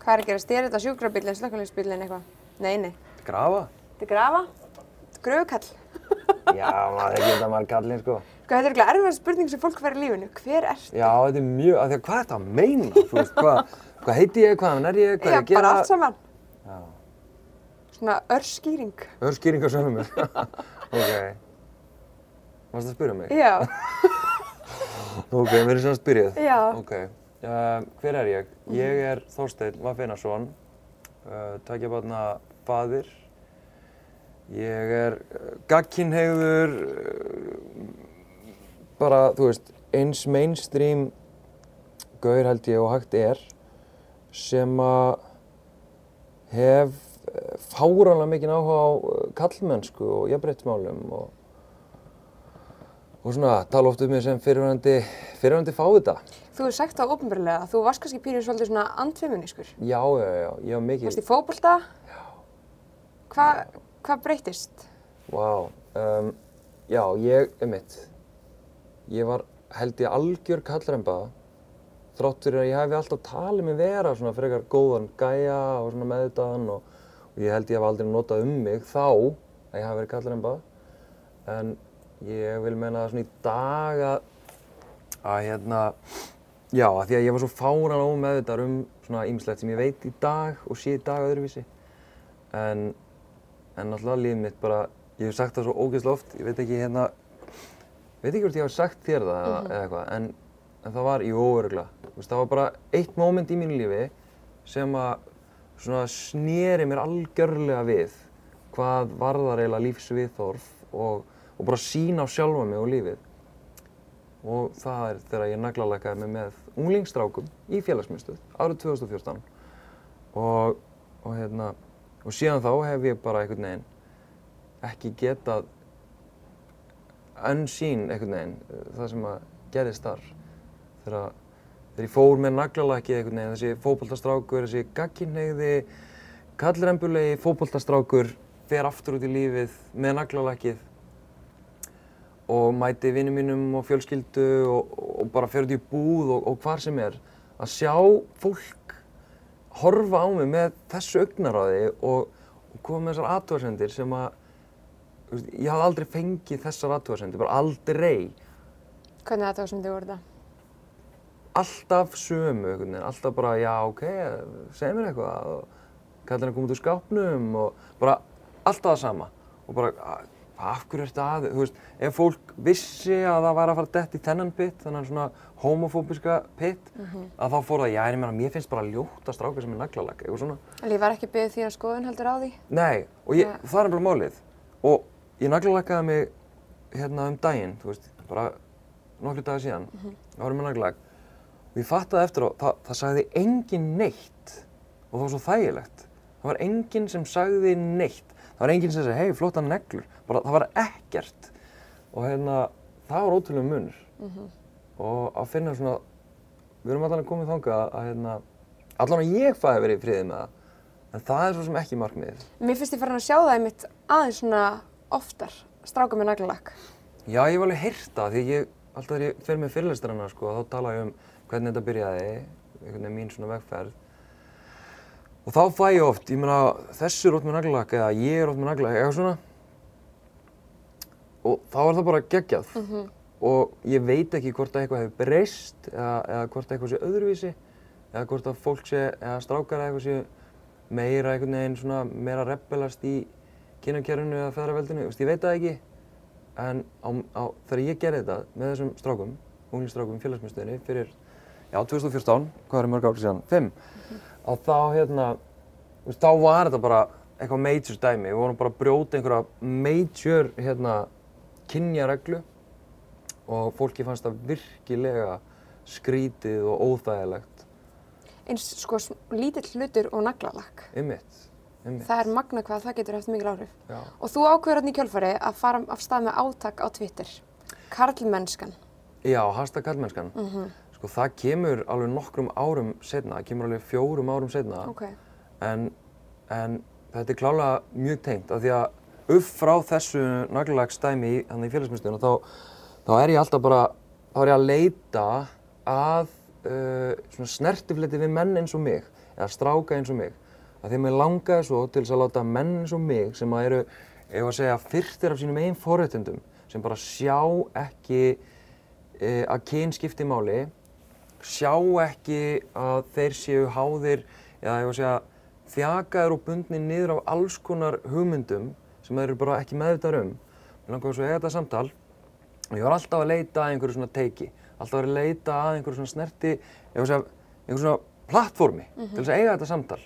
Hvað er að gera? Stýr þetta sjúkrabílinn, slökkulisbílinn eitthvað? Nei, nei. Grafa? Þetta er grafa. Þetta er gröfukall. Já, maður er ekki þetta maður kallinn sko. Hvað, þetta er eitthvað erfiðar spurning sem fólk verður í lífinu. Hver ert? Já, þetta er mjög, af því að hvað er þetta að meina? Þú veist, hvað, hvað heiti ég, hvaðan er ég, hvað er Já, ég að gera? bara allt saman. Já, Svona örskýring. örskýring á sjálfum mér. ok. Varst það að spyrja mig? Já, Ok, við erum svona spyrjuð. já. Ok, uh, hver er ég? Ég er Þorsteinn Vaffeinarsson, uh, tækja barna faðir. Ég er uh, gagkinnhegður, uh, bara, þú veist, eins mainstream gaur held ég og hægt er sem að hef fáránlega mikinn áhuga á kallmennsku og jafnréttismálum og og svona tala oft um mig sem fyrirvændi fávita. Þú hefur sagt það ópenbarlega að þú varst kannski pínur svolítið svona andfeminískur. Já, já, já, ég var Þú mikið, varst í fótbolta. Já. Hvað hva breytist? vá, um, já, ég, um mitt, ég var held ég algjör kallremba, fyrir að ég hefði alltaf talið mig vera svona frekar góðan gæja og svona meðutaðan og, og ég held ég hef aldrei notað um mig þá að ég hafi verið kallremba, en ég vil meina það svona í dag að, að hérna, já, að því að ég var svo fáran ómeðvitaður um svona ýmislegt sem ég veit í dag og sé í dag öðruvísi, en en náttúrulega lífið mitt bara, ég hef sagt það svo ógeðslega oft, ég veit ekki hérna, veit ekki hvort ég hef sagt þér það eða, eða eitthvað, en, en það var, jú, öruglega, það var bara eitt móment í mínu lífi sem að svona sneri mér algjörlega við hvað varðar eiginlega lífsviðþorf og, og bara sína á sjálfa mig og lífið. Og það er þegar ég naglalakaði mig með unglingstrákum í félagsmyndstöð árið 2014 og, og hérna, og síðan þá hef ég bara einhvern veginn ekki getað unseen einhvern veginn uh, það sem að gerðist þar. Þegar, þegar ég fór með naglalakið einhvern veginn þessi fótboltastrákur, þessi gagkinnhegði kallrembulegi fótboltastrákur fer aftur út í lífið með naglalakið og mæti vinnum mínum og fjölskyldu og, og bara fer út í búð og, og hvar sem er að sjá fólk horfa á mig með þessu augnaráði og, og koma með þessar aðtúarsendir sem að veist, ég hafði aldrei fengið þessar aðtúarsendir, bara aldrei Hvernig þið voru þetta? alltaf sömu, alltaf bara já ok, segð mér eitthvað og kallar hann að koma út úr skápnum og bara alltaf það sama og bara "A- af hverju ertu að, þú veist, ef fólk vissi að það væri að fara dett í þennan pitt, þennan svona homofóbiska pitt, að þá fór það, já, ég meina, mér finnst bara ljóta stráka sem er naglalag, eitthvað svona. En ég var ekki byggðið því að skoðun heldur á því. Nei, og ég, Nei. það er bara málið. Og ég naglalakaði mig hérna um daginn, þú veist, bara nokkru dagar síðan, það var með naglalag. Og ég fattaði eftir á, það, það sagði engin neitt og það var svo þægilegt. Það var enginn sem sagði neitt. Það var enginn sem sagði, hei, flotta neglur. Bara, það var ekkert. Og hérna, það var ótrúlega munur. Og að finna svona, við erum allan að koma þangað að, hérna, allan að ég fæði verið í friði með það. En það er svo sem ekki markmiðið. Mér finnst ég farin að sjá það einmitt aðeins svona oftar, stráka með naglalakk. Já, ég hef alveg heyrt það því ég, alltaf þegar ég fer með fyrirlestarana sko, þá tala ég um hvernig þetta byrjaði, einhvern veginn mín svona vegferð. Og þá fæ ég oft, ég meina, þessi er ótt með naglalakk eða ég er ótt með naglalakk. Og þá er það bara geggjað. Og ég veit ekki hvort að eitthvað hefur breyst eða, eða hvort eitthvað sé öðruvísi eða hvort að fólk sé, eða strákar eða eitthvað sé meira einhvern veginn svona meira rebelast í kynakjærunu eða feðraveldinu, ég veit það ekki. En á, á, þegar ég gerði þetta með þessum strákum, unglingstrákum í félagsmyndstöðinni fyrir, já, 2014, hvað er mörg árið síðan? Fimm. Á þá, hérna, þú veist, þá var þetta bara eitthvað major dæmi. Við vorum bara að brjóta einhverja major, hérna, kynjareglu og fólki fannst það virkilega skrítið og óþægilegt. Eins sko lítill hlutur og naglalakk. Einmitt. Það er magna hvað það getur haft mikil áhrif. Já. Og þú ákveður hérna í kjölfari að fara af stað með átak á Twitter. Karlmennskan. Já, hashtag kallmennskan. Sko það kemur alveg nokkrum árum setna, það kemur alveg fjórum árum setna. Ok. En, en þetta er klálega mjög tengt af því að upp frá þessu naglalagstæmi í, í félagsmyndstöðuna þá, þá er ég alltaf bara, þá er ég að leita að uh, snertifleti við menn eins og mig eða stráka eins og mig. Að að mér langaði svo til þess að láta menn eins og mig sem að eru, ef að segja, fyrtir af sínum einn forréttundum sem bara sjá ekki e, að kyn skipti máli sjá ekki að þeir séu háðir eða ef að segja þjakaður og bundnir niður af alls konar hugmyndum sem þeir eru bara ekki meðvitaður um. Mér langaði svo að eiga þetta samtal. Og ég var alltaf að leita að einhverju svona teiki, alltaf að leita að einhverju svona snerti, einhverju svona plattformi til þess að eiga þetta samtal.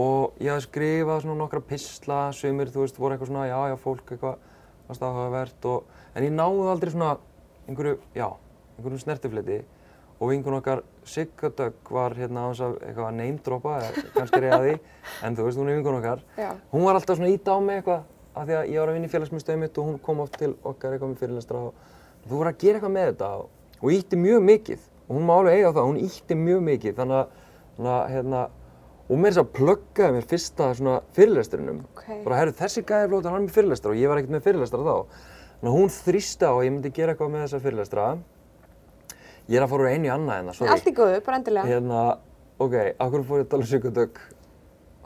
Og ég hafði skrifað svona nokkra písla, sumir, þú veist, voru eitthvað svona, já, já, fólk eitthvað, varst áhugavert. Og, en ég náði aldrei svona einhverju, já, einhverjum snertifleti og vingun okkar Sigga Dögg var hérna á þess að eitthvað að neymdropa, kannski reyða því, en þú veist, hún er vingun okkar. Já. Hún var alltaf svona ít á mig eitthvað, af því að ég var að vinna í félagsmyndstöðu mitt og hún kom oft til okkar eitthvað með fyrirlestra og þú voru að gera eitthvað með þetta og, ítti mjög mikið. Og hún má alveg eiga það, hún ítti mjög mikið. Þannig að, hérna, og mér þess að pluggaði mér fyrsta svona fyrirlesturinnum, Ok. bara herru þessi gæði flót, hann með fyrirlestra. Og ég var ekkert með fyrirlestra þá, þannig að hún þrýsti á að ég myndi gera eitthvað með þessa fyrirlestra, ég er að fóra úr einu í annað hérna, sorry, Allt í góðu, bara endilega. hérna, ok, akkur fór ég að tala um Sigurdögg,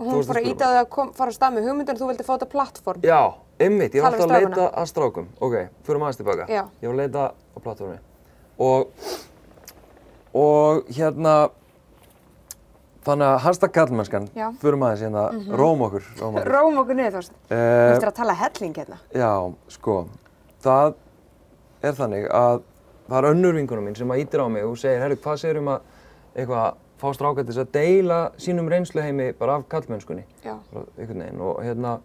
hún fór að íta á það að kom, fara að stað með hugmyndin og þú vildi þetta plattform. Já, einmitt, ég var alltaf að leita að strákum. Ok, fyrir aðeins tilbaka. Já. Ég var að leita á plattformi. Og, og hérna, þannig að Já. Mhm. fyrir aðeins hérna, róm okkur, róm okkur. Róm okkur niður, Þorstein. Þú Uh, ættir að tala helling hérna. já, sko, það er þannig að það er önnur vinkunum mín sem að ítir á mig og segir, herru, hvað segir um að eitthvað fá þess að deila sínum reynsluheimi bara af kallmennskunni og hérna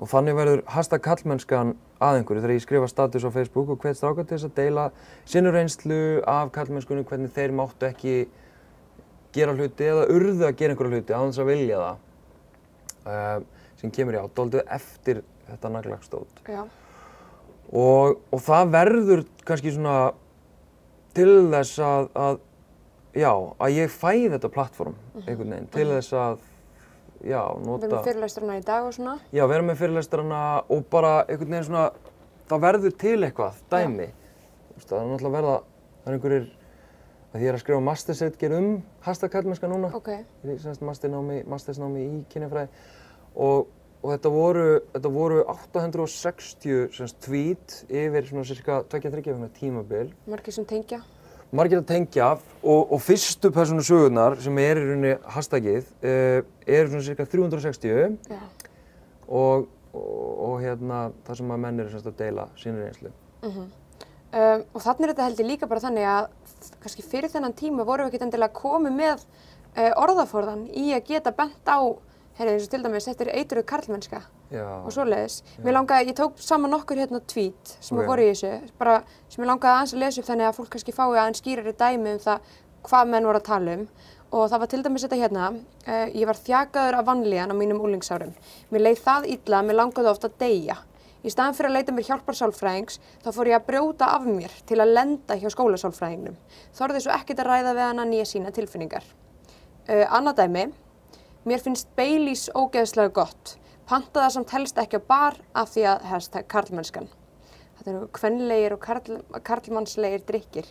og þannig verður hashtag kallmennskan að einhverju þegar ég skrifa status á Facebook og til þess að deila sinnu reynslu af kallmennskunni hvernig þeir máttu ekki gera hluti eða urðu að gera einhverja hluti þess að vilja það uh, sem kemur já, dóldu eftir þetta naglagsstót. Já. Og, og það verður kannski svona til þess að, að já, að ég fæ þetta plattform einhvern veginn, til þess að já, nota erum fyrirlæsturna í dag og svona. já, vera með fyrirlestrana og bara einhvern veginn svona það verður til eitthvað, dæmi. Þú veist, það er náttúrulega verða það er einhverjir að því ég er að skrifa mastersetger um hashtag kallmennska núna. Ok. ég er semst masternámi, mastersnámi í kynjafræði. Og, og þetta voru, þetta voru 860 semst tweet yfir svona cirka 2-3 vegna tímabil Margir sem tengja. margir að tengja og, og fyrstu persónu sögurnar sem er í rauninni hashtagið uh, eru svona cirka 360 Já. og, og, og hérna það sem að menn eru semst að deila sínir einslu. Um, og þannig er þetta held ég líka bara þannig að kannski fyrir þennan tíma vorum við ekkert endilega komið með uh, orðaforðan í að geta bent á, heyrðu eins og til dæmis, þetta er eitruð karlmennska Já, og svoleiðis. Mér langaði, ég tók saman nokkur hérna tweet sem Ok. okay. voru í þessu, bara sem ég langaði aðeins að lesa upp þannig að fólk kannski fái aðeins skýrari dæmi um það hvað menn voru að tala um. Og það var til dæmis þetta hérna, uh, ég var þjakaður af vanlíðan á mínum úlingsárum. Mér leið það illa mér langaði ofta að deyja. Í staðan fyrir að leita mér hjálpar sálfræðings, þá fór ég að brjóta af mér til að lenda hjá skólasálfræðingnum. Þorði svo ekkert að ræða við hana nýja sína tilfinningar. Uh, annað dæmi, mér finnst Baileys ógeðslega gott. Panta það samt helst ekki á bar af því að hashtag karlmennskan. Þetta eru kvenlegir og karl, karlmannslegir drikkir.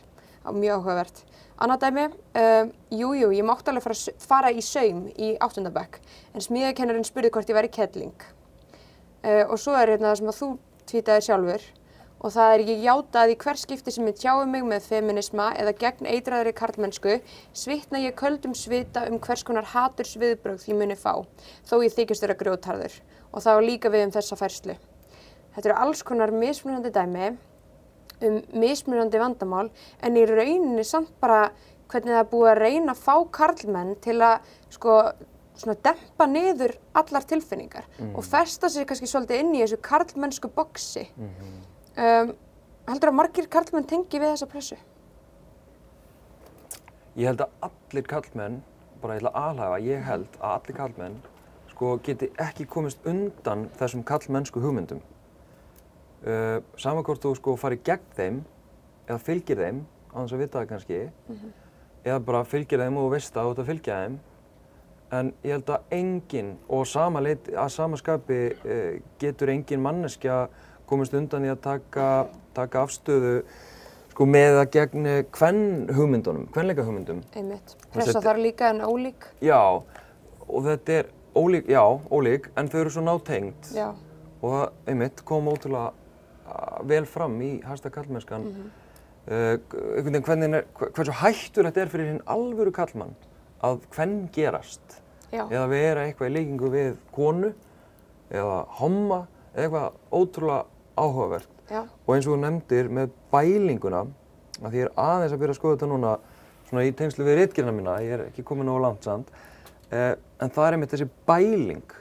Mjög áhugavert. Annað dæmi, um, jú, jú, ég mátti alveg fara, fara í saum í áttundabæk, en smíðakennarinn spurði hvort ég væri kettling. Uh, og svo er hérna það sem að þú tvítaði sjálfur og það er ég játaði í hver skipti sem ég tjái mig með feminisma eða gegn eitraðri karlmennsku svitna ég köldum svita um hvers konar haturs viðbrögð ég muni fá þó ég þykist vera grjótarður og það var líka við um þessa færslu. Þetta eru alls konar mismunandi dæmi um mismunandi vandamál en í rauninni samt bara hvernig það er búið að reyna að fá karlmenn til að sko svona dempa niður allar tilfinningar og festa sig kannski svolítið inn í þessu karlmennsku boksi. Um, heldur að margir karlmenn tengi við þessa pressu? Ég held að allir kallmenn, bara ég ætla að alhafa, ég held að allir kallmenn sko geti ekki komist undan þessum kallmennsku hugmyndum. Uh, Saman hvort þú sko farið gegn þeim eða fylgir þeim, á þess að vita það kannski, eða bara fylgir þeim og veist og þú ert að fylgja þeim. En ég held að enginn, og sama leit, að sama skapi uh, getur engin manneskja komist undan í að taka, taka afstöðu sko með það gegn hvern hugmyndunum, hvernleika hugmyndum. Einmitt. Pressa þar líka en ólík. Já, og þetta er ólík, já, ólík, en þau eru svo nátengd Já. og það, einmitt, kom ótrúlega uh, vel fram í Hashtag kallmennskan. Mm einhvern veginn hvernig er, hver- hversu hættur þetta er fyrir hinn alvöru kallmann að hvern gerast Já. eða vera eitthvað í líkingu við konu eða homma eða eitthvað ótrúlega áhugavert. Já. Og eins og þú nefndir með bælinguna, að ég er aðeins að byrja að skoða þetta núna svona í tengslu við reitgerina mína, ég er ekki komin langt samt, eh, en það er einmitt þessi bæling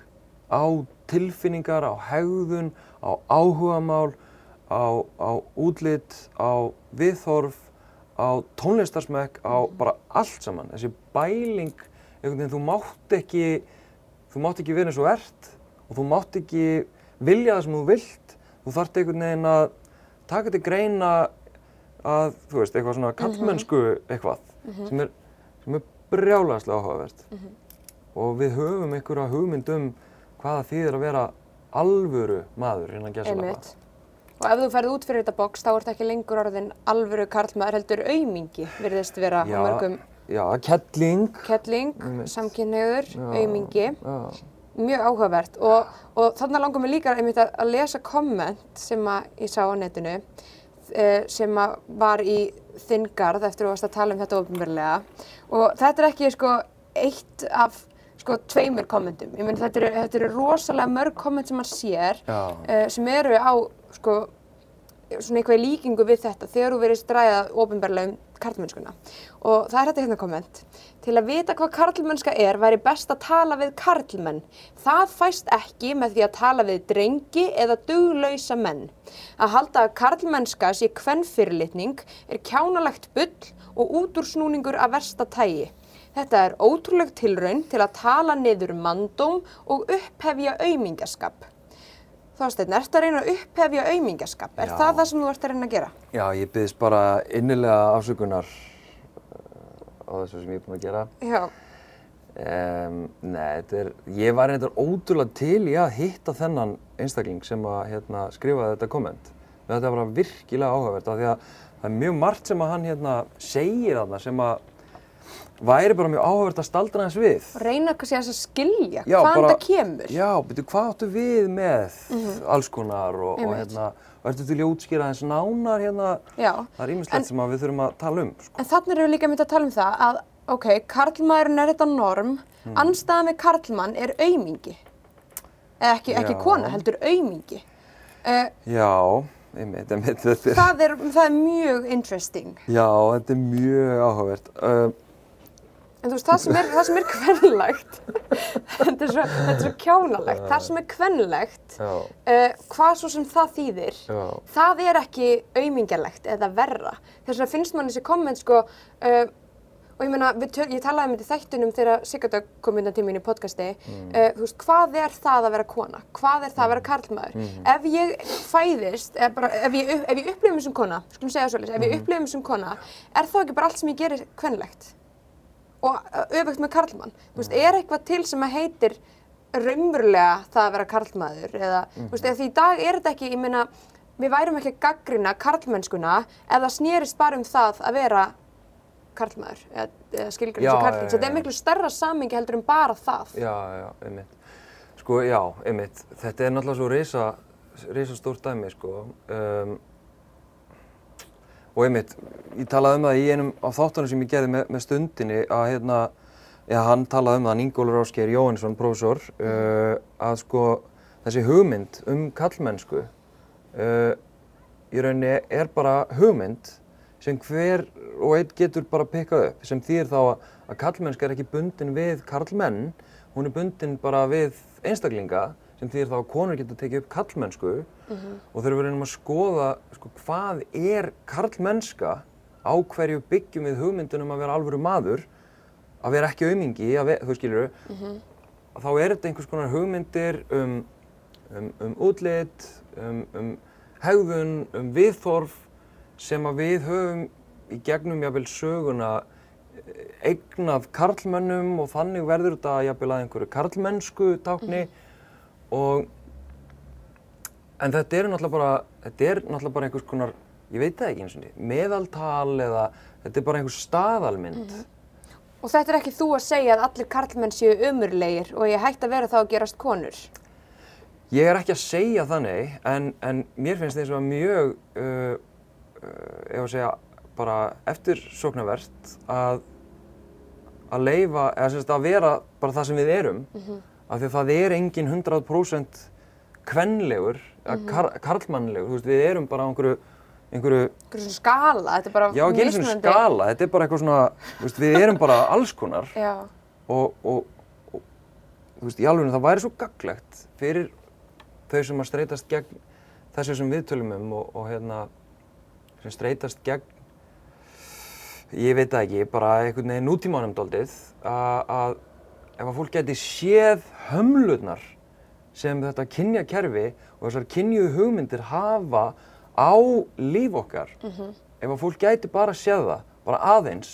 á tilfinningar, á hegðun, á áhugamál, á, á útlit, á viðhorf, á tónlistarsmekk, á bara allt saman. Þessi bæling, einhvern veginn, þú mátt ekki, þú mátt ekki vera eins og ert og þú mátt ekki vilja það sem þú vilt. Þú þarft einhvern veginn að taka til greina að, þú veist, eitthvað svona kallmennsku eitthvað sem er, sem er brjálæðslega áhugavert. Og við höfum einhverja hugmynd um hvaða þýðir að vera alvöru maður innan gæsalappa. Og ef þú ferð út fyrir þetta box þá ert ekki lengur orðin alvöru karlmaður heldur aumingi virðist vera á mörgum já, kettling. kettling, Já, aumingi. Já, Mjög áhugavert og, og þannig langar mér líka einmitt að, að lesa komment sem að ég sá á netinu eh, sem að var í þingarð eftir að þú varst að tala um þetta ofinverlega og þetta er ekki sko eitt af sko tveimur kommentum. Ég meina þetta eru, þetta eru rosalega mörg komment sem maður sér eh, sem eru á sko svona eitthvað í líkingu við þetta þegar þú verið stræðað ofinberlega um karlmennskuna. Og það er þetta hérna komment. Til að vita hvað karlmennska er væri best að tala við karlmenn. Það fæst ekki með því að tala við drengi eða duglausa menn. Að halda að karlmennska sé kvennfyrirlitning er kjánalegt bull og útúrsnúningur af versta tægi Þetta er ótrúleg tilraun til að tala niður manndóm og upphefja aumingaskap. Þorsteinn, ert að reyna að upphefja aumingaskap? Er það það sem þú ert að reyna að gera? Já, ég byggðist bara innilega afsökunar uh, á þessu sem ég er búinn að gera. Já, Um, nei, þetta er, ég var reyndar ótrúlega til í að hitta þennan einstakling sem að hérna, skrifaði þetta komment. Þetta var virkilega áhugavert af því að það er mjög margt sem að hann hérna, segir þarna sem að væri bara mjög áhugavert að staldra hans við. reyna kannski að skilja Já, hvaðan bara- það kemur. Já, betur, hvað áttu við með alls konar og, og hérna, ertu til að útskýra þess nánar hérna, Já. það er ýmislegt En- sem við þurfum að tala um, sko. En þannig erum við líka myndið að tala um það að, ok, karlmaðurinn er þetta norm, Hmm. anstæða með karlmann er aumingi. Eða ekki, ekki kona, heldur aumingi. Uh, Já, einmitt, einmitt, það, er, það er mjög interesting. já, þetta er mjög áhugavert. Uh, En þú veist, það sem er, það sem er kvenlegt, þetta er svo, svo kjánalegt, það sem er kvenlegt, já, uh, hvað svo sem það þýðir, já, það er ekki aumingjalegt eða verra. Þess vegna finnst mann þessi komment sko, uh, og ég meina, ég talaði um þetta þættunum þegar Sigardögg kom undan tíminn í podcasti, uh, þú veist, hvað er það að vera kona? Hvað er það að vera karlmaður? Ef ég fæðist, eða bara, ef ég, ef ég upplifum sem kona, skulum segja svolítið, ef ég upplifum sem kona, er þá ekki bara allt sem ég gerir kvenlegt? Og uh, öfugt með karlmann. Þú veist, er eitthvað til sem að heitir raunverulega það að vera karlmaður eða, þú veist, eða því í dag er þetta ekki, ég meina, við værum ekki að gaggrina karlmennskuna ef það snýrist bara um það að vera karlmaður eða, eða skilgrinn Já, sem já, karlminn. Þetta er miklu stærra samingi heldur en bara það. já, já, einmitt. Sko, já, einmitt, þetta er náttúrulega svo risa, risa stórt dæmi, sko. Um, og einmitt, ég talaði um það í einum af þáttunum sem ég gerði með, með stundinni að hérna, já, hann talaði um það, hann Ingólfur Ásgeir Jóhannesson, prófessor, uh, að sko þessi hugmynd um kallmennsku uh, í rauninni er bara hugmynd sem hver og einn getur bara pikkað upp sem þýðir þá að, að kallmennska er ekki bundin við karlmenn, hún er bundin bara við einstaklinga sem þýðir þá að konur getur tekið upp kallmennsku og þegar við reynum að skoða sko, hvað er karlmennska á hverju byggjum við hugmyndunum að vera alvöru maður að vera ekki ve- þú skilur. Þá er þetta einhvers konar hugmyndir um, um, um útlit, um, um hegðun, um viðþorf sem að við höfum í gegnum jafnvel söguna eh, eignað karlmönnum og þannig verður þetta jafnvel að einhverju karlmennsku tákni og en þetta eru náttúrulega bara, þetta er náttúrulega bara einhvers konar ég veit það ekki eins og niður, meðaltal eða þetta er bara einhver staðalmynd. Og þetta er ekki þú að segja að allir karlmenn séu umurlegir og ég hætti að vera þá að gerast konur. Ég er ekki að segja þannig, en, en mér finnst eins og mjög, uh, uh, ef að segja, bara eftirsóknarvert að, að leifa, eða að vera bara það sem við erum, af því að það er engin 100% kvenlegur, eða kar, karlmannlegur, þú veist, við erum bara á einhverju, einhverju, skala, þetta er bara já, ekki eins og skala, þetta er bara eitthvað svona, veist, við erum bara alls konar. Og, og, og þú veist, í alveg það væri svo gaglegt fyrir þau sem að streytast gegn þessu sem við tölum um og, og hérna sem streytast gegn ég veit ekki, bara einhvern veginn nútímanum daldið að að ef að fólk geti séð hömlurnar sem þetta kynjakerfi og þessar kynjuðu hugmyndir hafa á líf okkar ef að fólk gæti bara séð það, bara aðeins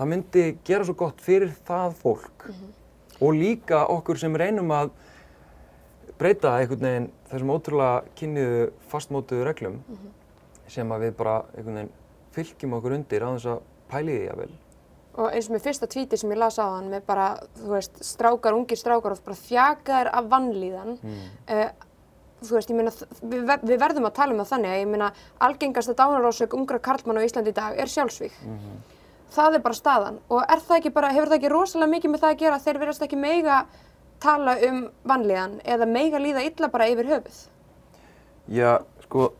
það myndi gera svo gott fyrir það fólk. Og líka okkur sem reynum að breyta einhvern veginn þessum ótrúlega kynniðu fastmótuðu reglum sem að við bara einhvern veginn fylgjum okkur undir á þess að pæli því að vel. Og eins og með fyrsta tvíti sem ég las á hann með bara, þú veist, strákar, ungir strákar og bara þjakaðir af vannlíðan. Mm. þú veist, ég meina, við, við verðum að tala um það þannig að ég meina, algengasta dánarósök ungra karlmanna á Íslandi í dag er sjálfsvík. Það er bara staðan og er það ekki bara, hefur það ekki rosalega mikið með það að gera þeir verðast ekki meiga tala um vannlíðan eða meiga líða illa bara yfir höfuð? Já, sko,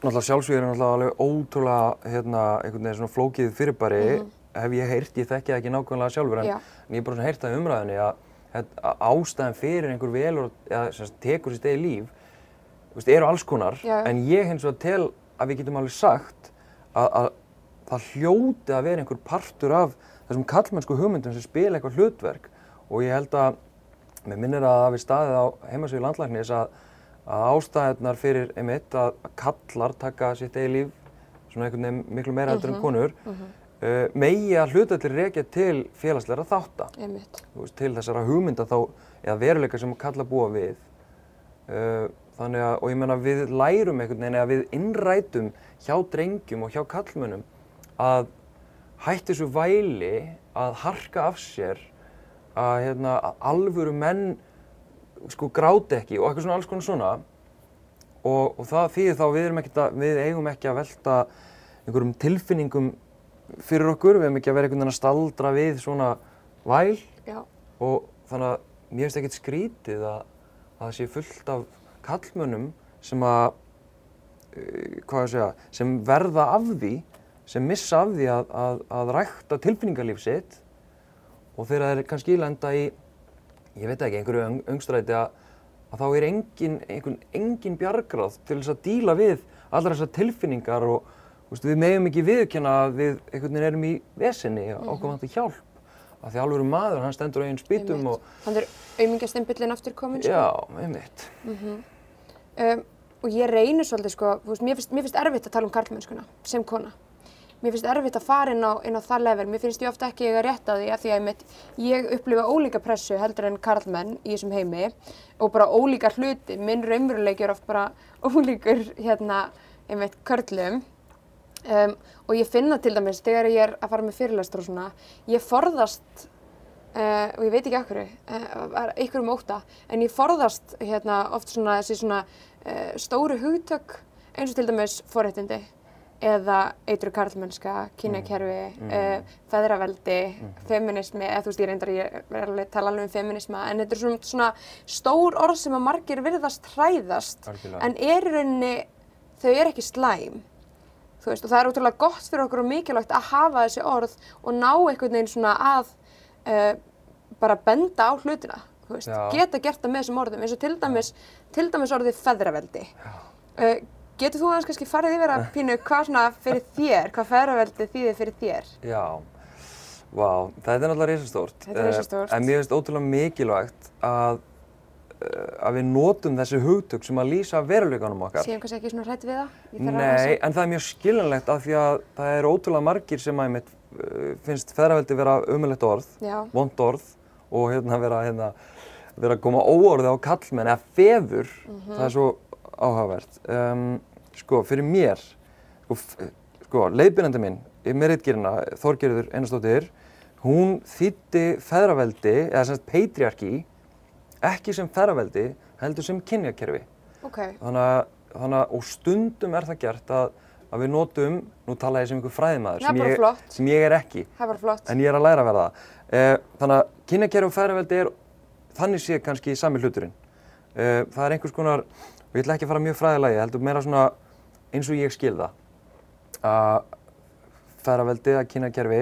náttúrulega sjálfsvíður er náttúrulega alveg ótrúlega hérna einhvern veginn svona flókið fyrirbæri hef ég heyrt, ég þekki það ekki nákvæmlega sjálfur en, en ég hef bara svona heyrt í umræðinni að, að, ástæðan fyrir einhver velur eða tekur sér stegi líf veist, eru alls konar Já. en ég hins vegar tel að við getum alveg sagt að, að það hljóti að vera einhver partur af þessum kallmennsku hugmyndum sem spila eitthvað hlutverk. Og ég held að mér minnir að það hafi staðið á heimasvíðu landlæknis að, að ástæðunar fyrir einmitt að kallar taka sitt eigi líf svona einhvern veginn miklu meira heldur en konur uh, megi að hluta til rekja til félagsleira þátta. Einmitt. þú veist, til þessara hugmynda þá eða veruleika sem kalla búa við. Uh, þannig að, og ég meina við lærum einhvern veginn eða við innrætum hjá drengjum og hjá kallmönnum að hætti þessu væli að harka af sér að, hérna, að alvöru menn sko gráti ekki og eitthvað svona alls konar svona. Og, og það þýðir þá við, að, við eigum ekki að velta einhverjum tilfinningum fyrir okkur, við eigum ekki að vera einhvern veginn að staldra við svona væl Já. og þannig að mér finnst ekkert skrítið að, að það sé fullt af kallmönnum sem að uh, hvað ég segja, sem verða af því sem missa af því að, að, að rækta tilfinningarlíf sitt og þegar þeir kannski lenda í ég veit ekki, einhverju öng, öngstræti að, að þá er engin, einhvern, engin bjargráð til þess að díla við allar þessar tilfinningar og veist, við megum ekki viðkjanna að við einhvern veginn erum í vesenni og okkur vantar hjálp af því alveg maður, hann stendur á eigin spýtum og Þannig er aumingjastempillin aftur komin, sko. já, einmitt Um, og ég reynir svolítið, sko, veist, mér finnst, mér finnst erfitt að tala um karlmennskuna sem kona. Mér finnst erfitt að fara inn á, inn á það level. Mér finnst ég ofta ekki eiga rétt á því að því að einmitt, ég upplifa ólíka pressu heldur en karlmenn í þessum heimi og bara ólíka hluti. Minn raunveruleiki er oft bara ólíkur hérna, einmitt, körlum. Um, og ég finna til dæmis þegar ég er að fara með fyrirlestur og svona, ég forðast uh, og ég veit ekki hverju, uh, einhverjum óta, en ég forðast hérna, oft svona þessi svona uh, stóru hugtök eins og til dæmis forréttindi eða eitru karlmennska, kynjakerfi, uh, feðraveldi, feminismi, eða þú veist ég reyndar ég er alveg að tala alveg um feminisma, en þetta er svona, svona stór orð sem að margir virðast hræðast, Algjörlega. en er í rauninni, þau eru ekki slæm. Þú veist, og það er útrúlega gott fyrir okkur og mikilvægt að hafa þessi orð og ná einhvern veginn svona að uh, bara benda á hlutina, þú veist, Já. geta gert það með þessum orðum, eins og til dæmis, til dæmis orðið feðraveldi. Uh, getur þú aðeins kannski farið yfir að pínu hvað svona fyrir þér, hvað feðraveldi þýðir fyrir þér? Já, vá, þetta er náttúrulega risastórt. Þetta er risastórt. Eh, En mér finnst ótrúlega mikilvægt að, að við notum þessi hugtök sem að lýsa veruleikanum okkar. Séum kannski ekki svona hrætt við það? Nei, en það er mjög skiljanlegt af því að það er ótrúlega margir sem að einmitt uh, finnst feðraveldi vera umulett orð, vond orð og hérna vera, hérna, vera að koma óorði á kallmenn eða feður, Mhm. það er svo áhugavert. Um, sko, fyrir mér, sko, sko leiðbyrjandi minn í meritgerina, Þorgerður Einarsdóttir, hún þýtti feðraveldi, eða sem sagt patriarki, ekki sem feðraveldi, heldur sem kynjakerfi. Ok, Þannig að, þannig að, og stundum er það gert að, að við notum, nú tala ég sem einhver fræðimaður, sem, ég- sem ég er ekki, en ég er að læra að vera það. Eh, þannig að kynjakerfi og feðraveldi er, þannig sé kannski sami hluturinn. Eh, það er einhvers konar, og ég ætla ekki að fara mjög fræðilegi, ég heldur meira svona eins og ég skil það, að feðraveldi, að kynjakerfi,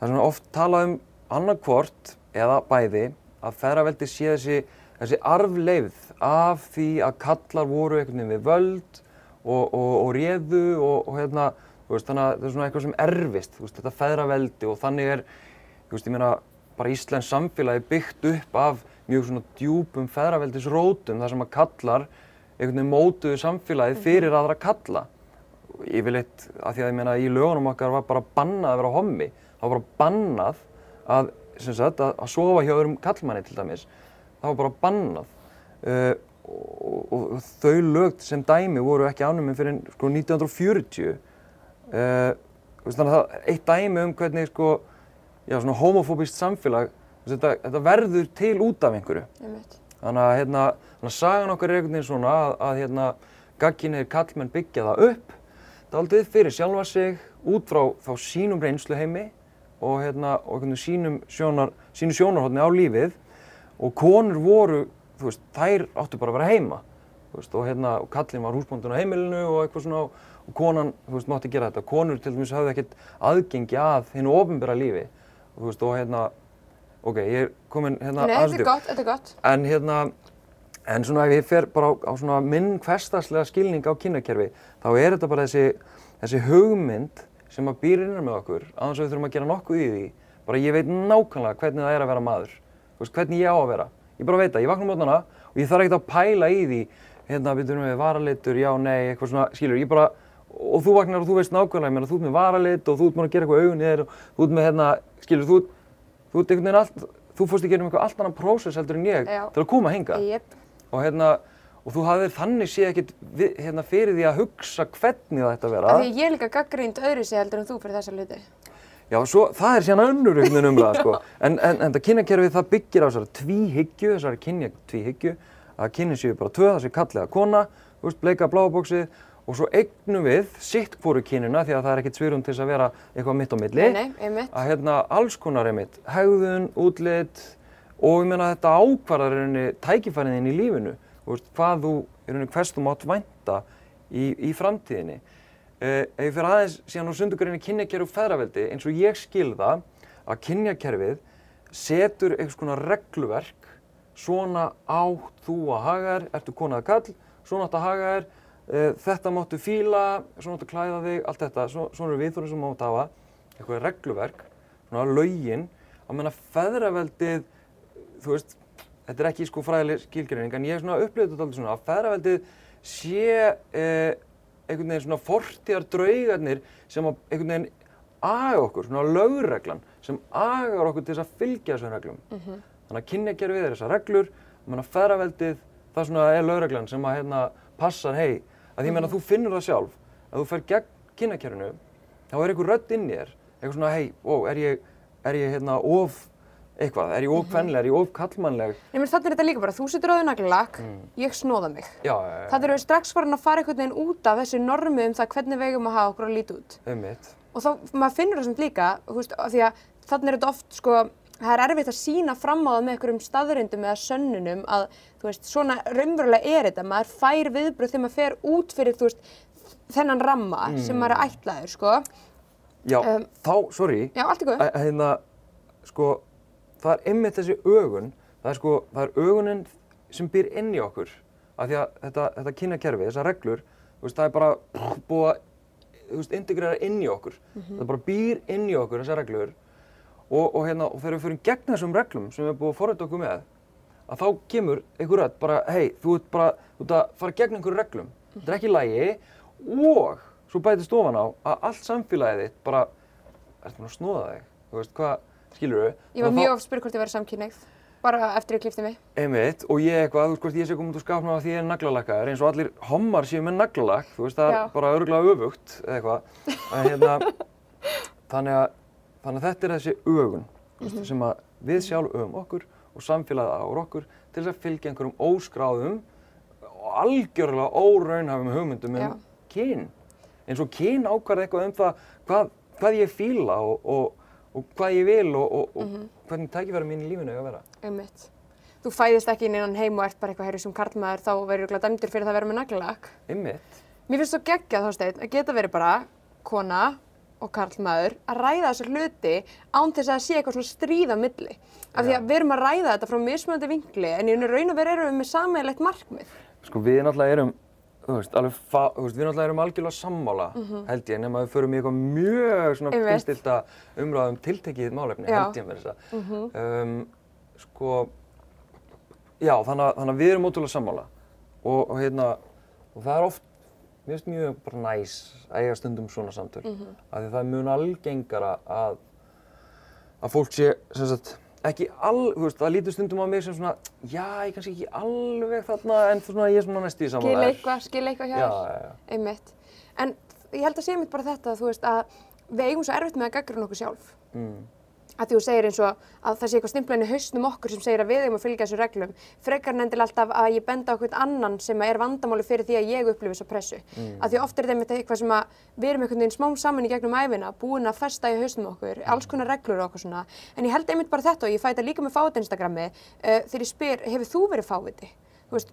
það er svona oft talað um annarkvort eða bæði að feðraveldi sé þessi, þessi arfleifð af því að kallar voru einhvern veginn við völd og, og, og réðu og, og hérna, veist, þannig að það er svona eitthvað sem erfist, veist, þetta feðraveldi og þannig er, veist, ég meina, bara Íslands samfélagi byggt upp af mjög svona djúpum feðraveldisrótum þar sem að kallar einhvern veginn mótuðu samfélagið fyrir aðra kalla. Yfirleitt að því að ég meina í lögunum okkar var bara bannað að vera hommi. Það var bara bannað að, sagt, að, að sofa hjá öðrum kallmanni til dæmis það var bara bannað. Uh, og, og, þau lög sem dæmi voru ekki ánuminn fyrir sko 1940 uh, veist, þannig að það eitt dæmi um hvernig sko já, svona homofóbist samfélag þetta, þetta verður til út af einhverju. Þannig að, hérna, sagan okkar er einhvern veginn svona að, að hérna, gagginir kallmenn byggja það upp daldið fyrir sjálfa sig út frá þá sínum reynsluheimi og, hérna, og sínum sjónar, sínu sjónarhóttni á lífið og konur voru, þú veist, þær áttu bara að vera heima veist, og, hérna, og kallin var húsbóndun á heimilinu og eitthvað svona og konan, þú veist, mátti gera þetta. Konur til dæmis hafði ekkert aðgengi að hinu ofinbæra lífi og, þú veist, og hérna, ok, ég er komin hérna Nei, aðeins þetta er gott, þetta er gott. En hérna, en svona ef ég fer bara á, á svona minn hversdagslega skilning á kynnakerfi, þá er þetta bara þessi, þessi hugmynd sem að býr innan með okkur, aðeins að við þurfum að gera nokkuð í því. Bara ég veit nákvæmlega hvernig það er að vera maður, veist, hvernig ég á að vera. Ég bara veit það, ég vakna mótnana og ég þarf ekkert að pæla í því, hérna, byrjum við varalitur, já, nei, eitthvað svona, skilur, ég bara, og þú vaknar og þú veist nákvæmlega, ég meina, þú ert með varalit og þú ert búin að gera eitthvað augun í þér og þú ert með, hérna, skilur, þú, þú ert einhvern veginn allt, þú fórst í gerum eitthvað allt annan prósess heldur en ég Já. til að koma hingað Jep. og hérna og þú hafðir þannig séð ekkert hérna, fyrir því að hugsa hvernig það ætti að vera Af því ég er líka gaggrínd öðru sig heldur en þú fyrir þessa hluti. já, svo, það er síðan önnur einhvern veginn umræða sko. en, en, en það kynjakerfið það byggir á þessari tvíhyggju þessari kynja tvíhyggju að kynnin séu bara tvö, það sé kallið að kona þú veist, bleika blábóksið og svo eignum við sitt hvoru kynina því að það er ekkert svirum til þess að vera eitthvað mitt á milli Nei, nei, einmitt. að hérna alls konar einmitt, hegðun, útlit og ég meina þetta ákvarðar í rauninni tækifærið þín í lífinu, þú veist, hvað þú, í rauninni hvers þú mátt vænta í, í framtíðinni. Uh, ef ég fyrir aðeins síðan á sundugurinn kynjakerfi og feðraveldi, eins og ég skil það að kynjakerfið setur einhvers konar regluverk svona átt þú að haga þér, ertu kona að kall, svona átt að haga þér, uh, þetta máttu fíla, svona áttu að klæða þig, allt þetta, svo, svona eru viðþórið sem máttu hafa, eitthvað regluverk, svona lögin, að menna feðraveldið, þú veist, þetta er ekki sko fræðileg skilgreining, en ég er svona upplifðið þetta aldrei svona, að feðraveldið sé uh, einhvern veginn svona fortíðar draugarnir sem að einhvern veginn aga okkur, svona lögreglan sem agar okkur til þess að fylgja þessum reglum. Þannig að kynjakerfið er þessar reglur, ég meina feðraveldið, það svona er lögreglan sem að hérna passar, hei, að ég meina þú finnur það sjálf, að þú fer gegn kynjakerfinu, þá er einhver rödd inn í þér, eitthvað svona, hei, ó, er ég, er ég hérna of eitthvað, er ég of kvenleg, er ég of kallmannleg? Nei, menn þannig er þetta líka bara, þú setur á þau naglalakk, ég snóða mig. Já, já, já, Það eru við strax farin að fara einhvern veginn út af þessu normi um það hvernig við eigum að hafa okkur að líta út. einmitt, Og þá, maður finnur það samt líka, þú veist, af því að þannig er þetta oft, sko, það er erfitt að sína fram á það með einhverjum staðrindum eða sönnunum að, þú veist, svona raunverulega er þetta, maður fær viðbröð þegar maður fer út fyrir, þú veist, þennan ramma sem maður er ætlaður, sko. já, Um, þá, sorry, Já, allt er góð. hérna, sko, það er einmitt þessi ögun, það er sko, það er ögunin sem býr inn í okkur, af því að þetta, þetta kynjakerfi, þessar reglur, þú veist, það er bara búið að, þú veist, integrera inn í okkur, það bara býr inn í okkur, þessar reglur, og, og hérna, og þegar við fyrir gegn þessum reglum sem við erum búið að forræta okkur með, að þá kemur einhver rödd bara, hei, þú ert bara, þú ert að fara gegn einhverju reglum, þetta er ekki í lagi, og svo bætist ofan á að allt samfélagið þitt bara, ertu búin að snóða þig, þú veist, hvað, skilur Ég var mjög oft spyrð hvort ég verið samkynneigð. bara eftir ég klifti mig. Einmitt, og ég eitthvað, þú veist, hvort ég sé komið út úr skápna af því ég er naglalakkaður, eins og allir hommar séu með naglalakk, þú veist, það Já. er bara örgulega öfugt eða eitthvað. En hérna, þannig að, þannig að þetta er þessi ögun, þú veist, sem að við sjálf ögum okkur og samfélagið áur okkur til þess að fylgja einhverjum óskráðum og algjörlega óraunhafum hugmyndum um kyn. Eins og kyn ákvarða eitthvað um það hvað, hvað ég fíla og, og, og hvað ég vil og, og, og hvernig tækifæri mín í lífinu eiga að vera. Einmitt. Þú fæðist ekki inn innan heim og ert bara eitthvað heyrðu sem karlmaður þá verður þú dæmdur fyrir það að vera með naglalakk. Einmitt. Mér finnst þú geggjað þá steinn að geta verið bara kona og karlmaður að ræða þessar hluti án þess að sé eitthvað svona stríð á milli. Af því Já. að við erum að ræða þetta frá mismunandi vinkli en í raun og veru erum við með sammeilegt markmið. Sko við náttúrulega erum, þú veist, alveg, þú veist, við náttúrulega erum algjörlega sammála, held ég, nema við förum í eitthvað mjög svona Einmitt. finstilta umræðum tiltekið málefni, Já. held ég með þess að. um, sko, já, þannig að, þannig að við erum ótrúlega sammála og, og hérna, og það er oft, mér finnst mjög bara næs að eiga stundum svona samtöl, af því það er mjög algengara að, að fólk sé, sem sagt, ekki all, þú veist, það lítur stundum á mig sem svona, já, ég kannski ekki alveg þarna, en svona, ég er svona næstu í Skil sammála þér. eitthvað, skil eitthvað hjá Já, þér. já, já. Einmitt. En ég held að segja mitt bara þetta, þú veist, að við eigum svo erfitt með að gaggra okkur sjálf. Mm. Að því þú segir eins og að það sé eitthvað stimplan í hausnum okkur sem segir að við eigum að fylgja þessu reglum. Frekar nefndil alltaf að ég benda eitthvað annan sem er vandamáli fyrir því að ég upplifi þessa pressu. Mm. Að því oft er þetta eitthvað sem að við erum einhvern veginn smám saman í gegnum æfina, búin að festa í hausnum okkur, alls konar reglur okkur svona. En ég held einmitt bara þetta og ég fæ þetta líka með fáið Instagrami uh, þegar ég spyr, hefur þú verið fáviti?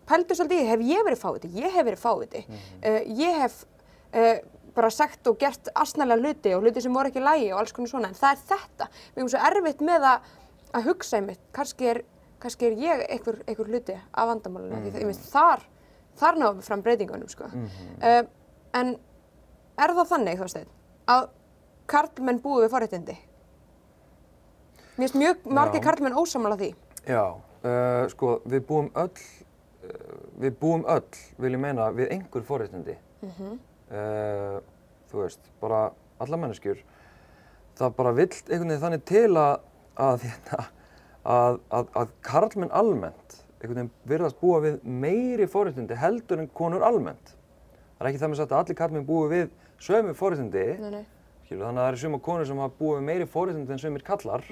Pældu svolítið, hef ég verið fáviti? Ég hef verið fáviti. Hef uh, bara sagt og gert asnalega hluti og hluti sem voru ekki lægi og alls konar svona, en það er þetta. Við erum svo erfitt með að, að hugsa einmitt, kannski er, kannski er ég einhver, einhver hluti af vandamálinu, mm. því einmitt þar, þar náum við fram breytingunum, sko. uh, en er það þannig, þá stein, að karlmenn búi við forréttindi? Mér finnst mjög margir Já. karlmenn ósamála því. Já, uh, sko, við búum öll, uh, við búum öll, vil ég meina, við einhver forréttindi. Uh, þú veist, bara alla manneskjur. Það bara vill einhvern veginn þannig til að, að, hérna, að, að, að karlmenn almennt einhvern veginn virðast búa við meiri forréttindi heldur en konur almennt. Það er ekki það með sagt að allir karlmenn búi við sömu. Skilu, þannig að það eru suma konur sem hafa búið við meiri forréttindi en sumir kallar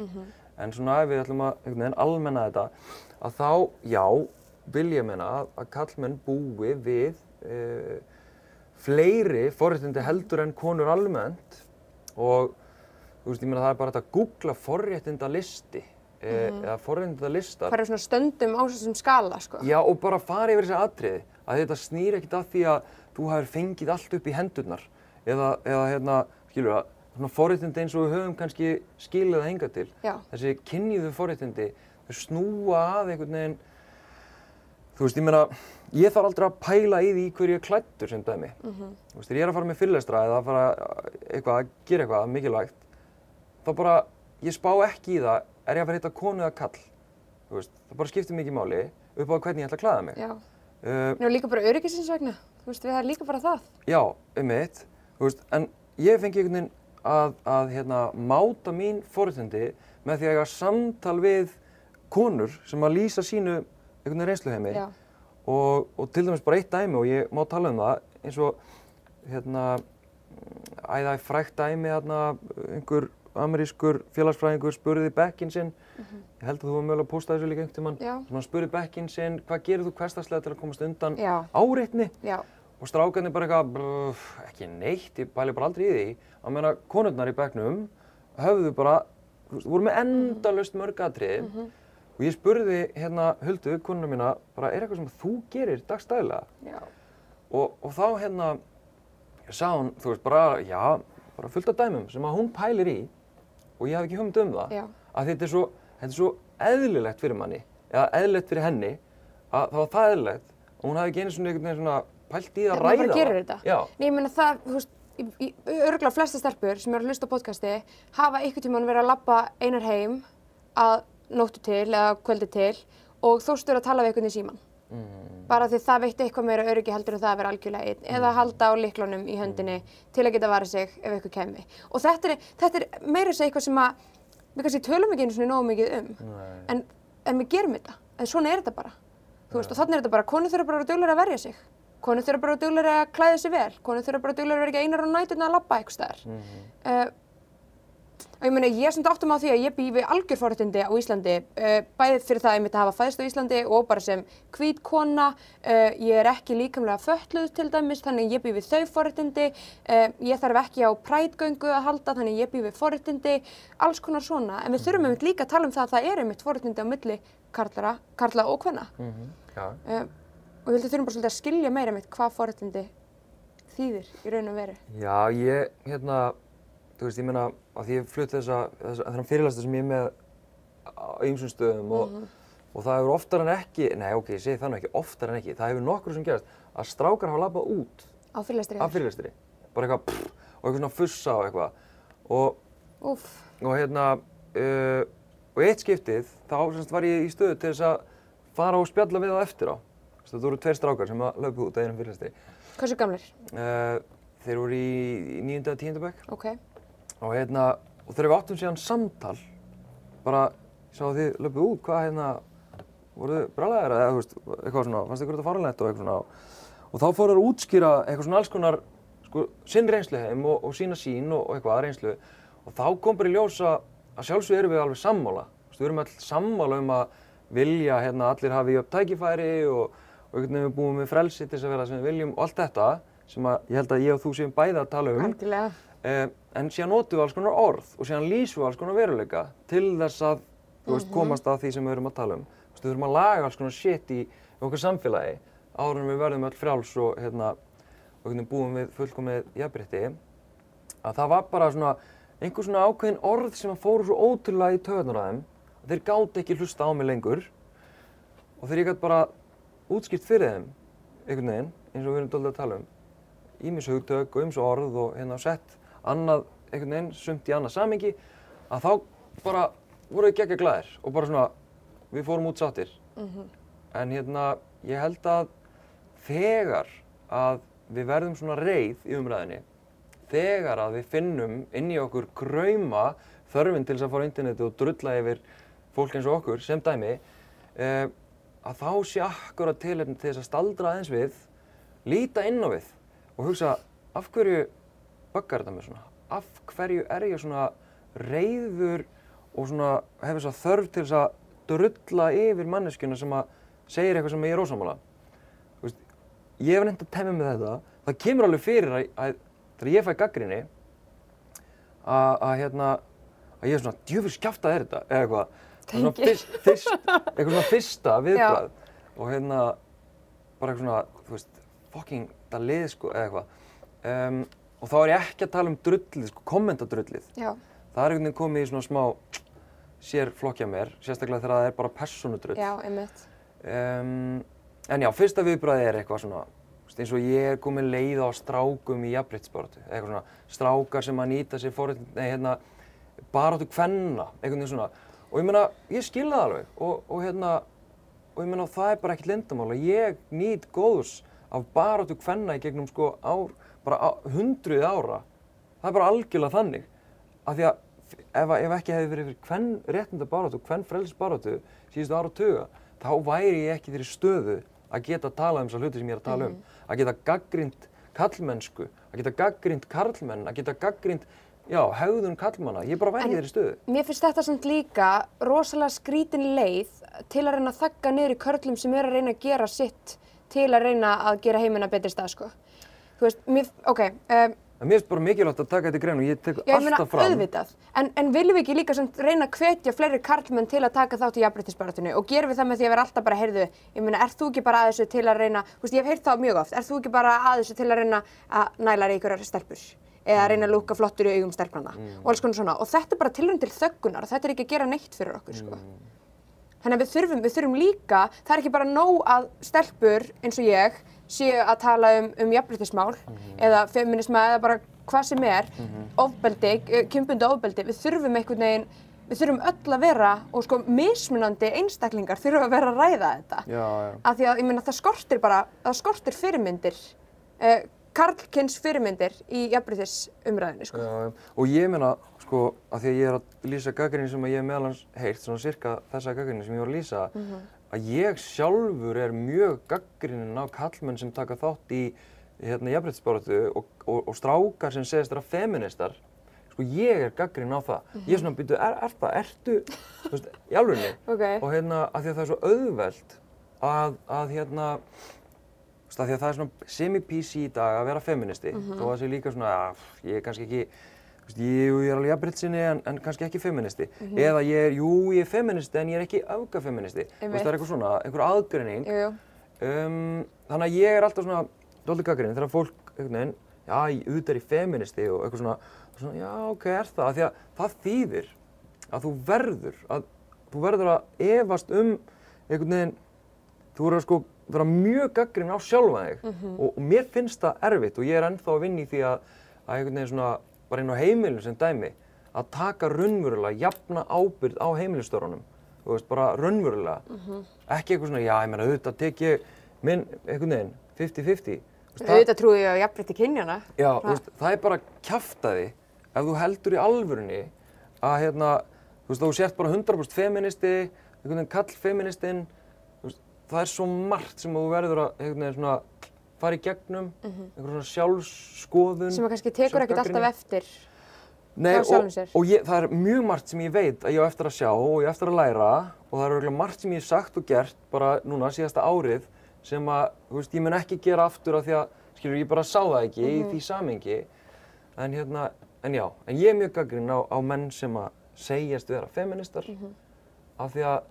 en svona ef við ætlum að almenna þetta að þá, já, vil ég meina að, að kallmenn búi við e, fleiri forréttindi heldur en konur almennt og þú veist, ég meina það er bara hægt að googla forréttinda listi e, eða forréttinda listar Hvað er svona stöndum á þessum skala, sko? Já, og bara fara yfir þessi atriði. Að þetta snýr ekkert að því að þú hafur fengið allt upp í hendurnar. Eða, eða hérna, skilur það, svona forréttindi eins og við höfum kannski skilið að hinga til. Já. Þessi kynniðu forréttindi, þau snúa að einhvern veginn, þú veist, ég meina, ég þarf aldrei að pæla í því hverju ég klættur sem dæmi. Mhm. Þú veist, þegar ég er að fara með fyrirlestra eða að fara eitthvað að gera eitthvað mikilvægt, þá bara, ég spá ekki í það, er ég að fara að hitta konu eða kall. Þú veist, það bara skiptir mikið máli upp á hvernig ég ætla að klæða mig. Já. Uh, Nú líka bara öryggisins vegna. Þú veist, við það er líka bara það. já, um mitt, þú veist, en ég fengi einhvern veginn að, að hérna, máta mín forréttindi með því að eiga samtal við konur sem að lýsa sínu einhvern veginn reynsluheimi Já. Og, og til dæmis bara eitt dæmi og ég má tala um það eins og hérna, æða frækt dæmi hérna, einhver amerískur félagsfræðingur spurði bekkinn sinn, ég held að þú var mögulega að posta þessu líka einhvern tímann, Já. sem hann spurði bekkinn sinn, hvað gerir þú hversdagslega til að komast undan Já. áreitni? Já. Og strákarnir bara eitthvað, "Brr, ekki neitt, ég bæli bara aldrei í því. Að meina, konurnar í bekknum höfðu bara, voru með endalaust mörg atriði. Og ég spurði hérna Huldu, konuna mína, bara er eitthvað sem þú gerir dagstæðilega? Já. Og, og þá hérna, sá hún, þú veist, bara, já, bara fullt af dæmum sem að hún pælir í og ég haf ekki hugmynd um það. Já. Að þetta er svo, þetta er svo eðlilegt fyrir manni, eða eðlilegt fyrir henni, að það var það eðlilegt og hún hafði ekki einu svona einhvern veginn svona pælt í að ræða maður bara það. gerir þetta. Já. Nei, ég meina það, þú veist, örugglega flesta stelpur sem eru að hlusta á podcasti hafa ykkur tímann verið að labba einar heim að nóttu til eða kvöldi til og þóstur að tala við einhvern í síman. Mm. Bara því það veitti eitthvað meira öryggi heldur en það að vera algjörlega einn eða halda á liklunum í höndinni til að geta varið sig ef eitthvað kemi. Og þetta er, þetta er meira þess að eitthvað sem að við kannski tölum ekki einu svona nógu mikið um. Nei. En en við gerum þetta, en svona er þetta bara. Þú veist, og þannig er þetta bara, konur þurfa bara að duglega að verja sig. Konur þurfa bara að duglega að klæða sig vel. Konur þurfa bara að duglega að vera ekki einar á nætuna að labba eitthvað. Mm og ég meina, ég er samt áttum á því að ég bý við algjör forréttindi á Íslandi, uh, bæðið fyrir það einmitt að hafa fæðst á Íslandi og bara sem hvít kona, uh, ég er ekki líkamlega fölluð til dæmis, þannig ég bý við þau forréttindi, uh, ég þarf ekki á prætgöngu að halda, þannig ég bý við forréttindi, alls konar svona, en við þurfum einmitt líka að tala um það að það er einmitt forréttindi á milli karlara, karla og hvenna. Mm -hmm. Og ég að þurfum bara svolítið að skilja meira einmitt hvað forréttindi þýðir í raun og veru. Já, ég, hérna, þú veist, ég meina, að því ég flutt þessa, þessa þennan fyrirlæsta sem ég er með á ýmsum stöðum og, og það hefur oftar en ekki, nei ok, ég segi það nú ekki, oftar en ekki, það hefur nokkur sem gerast að strákar hafa labbað út Á fyrirlæstri, bara eitthvað pff, og eitthvað svona fussa og eitthvað. Og, og hérna, uh, og eitt skiptið þá semst var ég í stöðu til þess að fara og spjalla við á eftir á, það voru tveir strákar sem að löpu út að einum fyrirlæstri, hversu gamlir? uh, þeir voru í, í níunda og tíunda bekk. Ok, og hérna, og þegar við áttum síðan samtal bara, sá þið löpuð út, hvað hérna voruð brælaðir eða þú veist, eitthvað svona fannst ykkur þetta faranlegt og eitthvað svona og þá fóru þeir að útskýra eitthvað svona alls konar sko, sinn reynslu heim og, og sína sín og, og eitthvað að reynslu. Og þá kom bara í ljósa að sjálfsög erum við alveg sammála. Þú veist, við erum all sammála um að vilja hérna allir hafi í upp tækifæri og, og einhvern veginn við búum með frelsi til þess að vera sem við viljum og allt þetta sem að ég held að ég og þú séum bæði að tala um. Algjörlega. Eh, en síðan notum við alls konar orð og síðan lýsum við alls konar veruleika til þess að þú veist, komast að því sem við erum að tala um. Þú veist, við þurfum að laga alls konar shit í okkar samfélagi. Áður en við verðum öll frjáls og hérna, og hérna búum við fullkomið jafnbrytti að það var bara svona einhver svona ákveðin orð sem að fóru svo ótrúlega í töðunar að þeim að þeir gátt ekki hlusta á mig lengur. Og þegar ég gætt bara útskipt fyrir þeim einhvern veginn, eins og við erum doldið að tala um ímis hugtök og ímis orð og hérna sett annað einhvern veginn sumt í annað samingi að þá bara voru við geggja glæðir og bara svona við fórum út sáttir. En hérna ég held að þegar að við verðum svona reið í umræðinni þegar að við finnum inn í okkur krauma þörfin til þess að fara á interneti og drulla yfir fólk eins og okkur sem dæmi eh, að þá sé akkurat tilefni til þess að staldra aðeins við líta inn á við og hugsa af hverju böggar þetta mér svona af hverju er ég svona reyður og svona hefur þess að þörf til þess að drulla yfir manneskjuna sem að segir eitthvað sem ég er ósamála ég hef nefnt að temja með þetta. Það kemur alveg fyrir að, að þegar ég fæ gaggrinni að, að hérna að ég er svona djöfur skjafta er þetta eða eitthvað. Tengi. fyrst, fyrst, eitthvað svona fyrsta viðbrað og hérna bara eitthvað svona, þú veist, fucking það lið sko eða eitthvað. Um, og þá er ég ekki að tala um drullið, sko, kommentadrullið Já, það er einhvern veginn komið í svona smá sér flokkja mér, sérstaklega þegar það er bara persónudrull. Já, einmitt. um, en já, fyrsta viðbræði er eitthvað svona eins og ég er komið leið á strákum í jafnbryttsbaratu eitthvað svona strákar sem að nýta sér fórið, nei hérna baráttu kvenna, einhvern veginn svona. Og ég meina, ég skil það alveg. Og, og hérna, og ég meina það er bara ekkert lindamál að ég nýt góðs af baráttu kvenna í gegnum sko ár, bara hundruð ára. Það er bara algjörlega þannig. Af því að ef, ef ekki hefði verið fyrir hvern réttinda baráttu, hvern frelsis baráttu síðustu ára og tuga, þá væri ég ekki þeirri stöðu að geta að tala um þessar hluti sem ég er að tala um, að geta gaggrind kallmennsku, að geta gaggrind karlmenn, að geta gaggrind já, hegðun kallmanna, ég bara væri En- ekki þeirri stöðu. Mér finnst þetta samt líka rosalega skrítin leið til að reyna að þagga niður í körlum sem eru að reyna að gera sitt til að reyna að gera heimina betri stað, sko. Þú veist, mér, ok, um, mér finnst bara mikilvægt að taka þetta í grein og ég tek já, ég meina alltaf fram. auðvitað, en, en viljum við ekki líka samt reyna að hvetja fleiri karlmenn til að taka þátt í jafnbryttisbaratunni og gerum við það með því að vera alltaf bara, heyrðu, ég meina, ert þú ekki bara að þessu til að reyna, þú veist, ég hef heyrt það mjög oft, ert þú ekki bara að þessu til að reyna að næla einhverjar stelpur? eða að reyna að lúka flottur í augum stelpnanna? Og alls konar svona. Og þetta er bara tilhörn til þöggunar. Og þetta er ekki að gera neitt fyrir okkur sko. Þannig að við þurfum, við þurfum líka, það er ekki bara nóg að stelpur eins og ég séu að tala um, um jafnbrytismál eða feminisma eða bara hvað sem er, ofbeldi, kymbundi ofbeldi, við þurfum einhvern veginn, við þurfum öll að vera og sko mismunandi einstaklingar þurfum að vera að ræða þetta. Já, já. Af því að ég meina það skortir bara, það skortir fyrirmyndir uh, karlkynns fyrirmyndir í jafnbrytisumræðinu, sko. Já, og ég meina, sko, að því að ég er að lýsa gaggrinni sem ég hef meðal hans heyrt, svona cirka þessa gaggrinni sem ég var að lýsa, að ég sjálfur er mjög gaggrinin á kallmenn sem taka þátt í hérna jafnréttisbaráttu og, og, og strákar sem segist vera feministar. Sko, ég er gaggrinn á það. Ég er svona, byrju, er, er það, ertu, þú veist, í alvegni. Ok. Og hérna, að því að það er svo auðvelt að, að hérna, að því að það er svona semi-PC í dag að vera feministi, þó að það sé líka svona, að ég er kannski ekki, veist, ég, er alveg jafnbrytsinni en, en kannski ekki feministi. Eða ég er, jú, ég er feministi en ég er ekki öfgafeministi. Þú veist, það er eitthvað svona, einhver aðgreining. Jú, jú. Um, þannig að ég er alltaf svona doldið gaggrinn þegar fólk, einhvern veginn, já, auðvitað er ég feministi og eitthvað svona, svona, já, ok, er það, því að það þýðir að þú verður, að þú verður að efast um einhvern veginn, þú verður að sko vera mjög gaggrinn á sjálfa þig og, og mér finnst það erfitt og ég er ennþá að vinna í því að, að einhvern veginn svona, bara inn á heimilinu sem dæmi, að taka raunverulega, jafna ábyrgð á heimilistörunum, þú veist, bara raunverulega, ekki eitthvað svona, já, ég meina, auðvitað tek ég minn, einhvern veginn, 50-50. Þú veist, það- Auðvitað trúi ég á jafnbrytti kynjana. Já, þú veist, það er bara kjaftaði ef þú heldur í alvörunni að hérna, þú veist, þú sért bara 100% feministi, einhvern veginn kall feministinn, það er svo margt sem þú verður að einhvern veginn svona fara í gegnum, einhvern svona sjálfskoðun. Sem að kannski tekur ekkert alltaf eftir. Nei, og, sjálfum sér. og ég, það er mjög margt sem ég veit að ég á eftir að sjá og ég á eftir að læra og það er örugglega margt sem ég hef sagt og gert bara núna síðasta árið sem að, þú veist, ég mun ekki gera aftur af því að, skilur, ég bara sá það ekki í því samengi en hérna, en já, en ég er mjög gaggrinn á, á menn sem að segjast vera feministar af því að,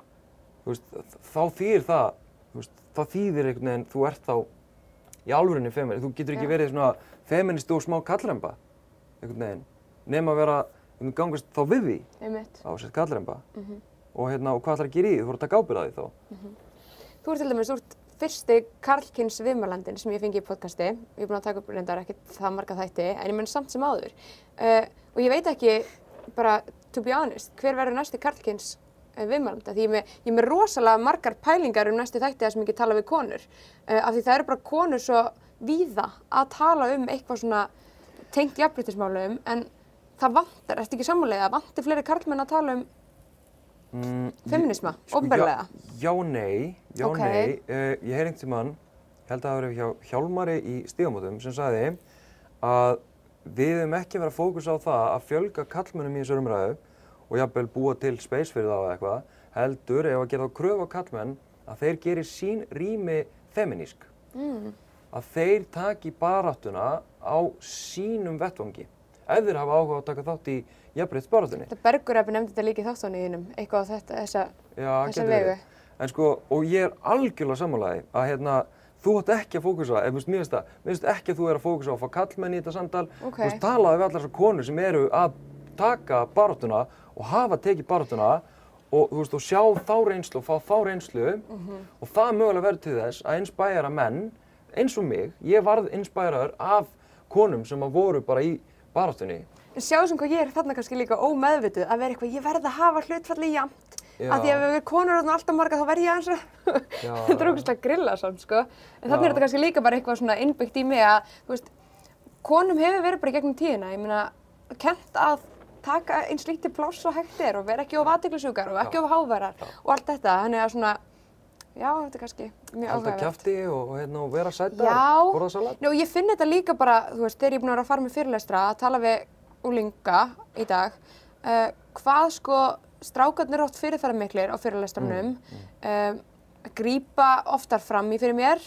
þú veist, þá þýðir það, þú veist, þá þýðir einhvern veginn, þú ert þá í alvörinni feminist, þú getur ekki Já. verið svona feministi og smá kallremba einhvern veginn, nema að vera um gangast þá við því. Á sett kallremba. Og hérna, og hvað ætlar að gera í því, þú voru að taka ábyrgð á því þá Þú ert til dæmis, þú ert fyrsti karlkynns viðmælandin sem ég fengi í podcasti. Ég er búin að taka upp reyndar ekkert það marga þætti, en ég menn samt sem áður. Uh, og ég veit ekki, bara to be honest, hver verður næsti karlkynns uh, viðmælanda. Því ég er með, ég með rosalega margar pælingar um næsti þætti þar sem ég get tala við konur. Uh, af því það eru bara konur svo víða að tala um eitthvað svona tengt jafnbrytismálum, en það vantar, ertu ekki sammálega, það vantir fleiri karlmenn að tala um mm, feminisma, Sko, ofnbarlega. Já, já, nei, já, Ok. nei. Uh, ég heyr einhvern tímann, ég held að það verið hjá Hjálmari í stígamótum sem sagði að við höfum ekki verið að fókusa á það að fjölga kallmönnum í þessar umræðu og jafnvel búa til space fyrir það eða eitthvað, heldur ef að gera þá kröfu á kallmenn að þeir gerir sín rými feminísk. Mm. Að þeir taki baráttuna á sínum vettvangi. Ef þeir hafa áhuga á að taka þátt í jafnbreytisbaráttunni. Þetta Bergurabbi nefndi þetta líka í þáttánu þínum, eitthvað á þetta, þessa, Já, þessa vegu. En sko, og ég er algjörlega sammálaði að hérna, þú ætti ekki að fókusa, ef mér finnst það, mér finnst ekki að þú er að fókusa á að fá kallmenn í þetta samtal, Ok. þú veist, talaði við allar þessar konur sem eru að taka baráttuna og hafa tekið baráttuna og veist, og sjá þá reynslu og fá þá reynslu Mhm. og það mögulega verður til þess að inspæra menn eins og mig, ég varð inspæraður af konum sem að voru bara í baráttunni. En sjáðu sem hvað ég er þarna kannski líka ómeðvituð að vera eitthvað, ég verð að hafa hlutfalli jafnt. Já. Af því að við erum konur og alltaf marga þá verð ég að, Já. þetta er ógustlega grilla samt sko. En þannig er þetta kannski líka bara eitthvað svona innbyggt í mig að, þú veist, konum hefur verið bara gegnum tíðina, ég meina, kent að taka eins lítið pláss og hægt er og vera ekki of aðteglisjúkar og ekki of háværar og allt þetta, þannig að svona, já, þetta er kannski mjög áhugavert. kjafti og, og, hérna, og vera sætar, Já, borða salat. Njó, ég finn þetta líka bara, þú veist, þegar ég er búin að vera að fara með fyrirlestra að tala við úlinga í dag, uh, hvað sko strákarnir oft fyrirferðarmiklir á fyrirlestranum, um, grípa oftar fram í fyrir mér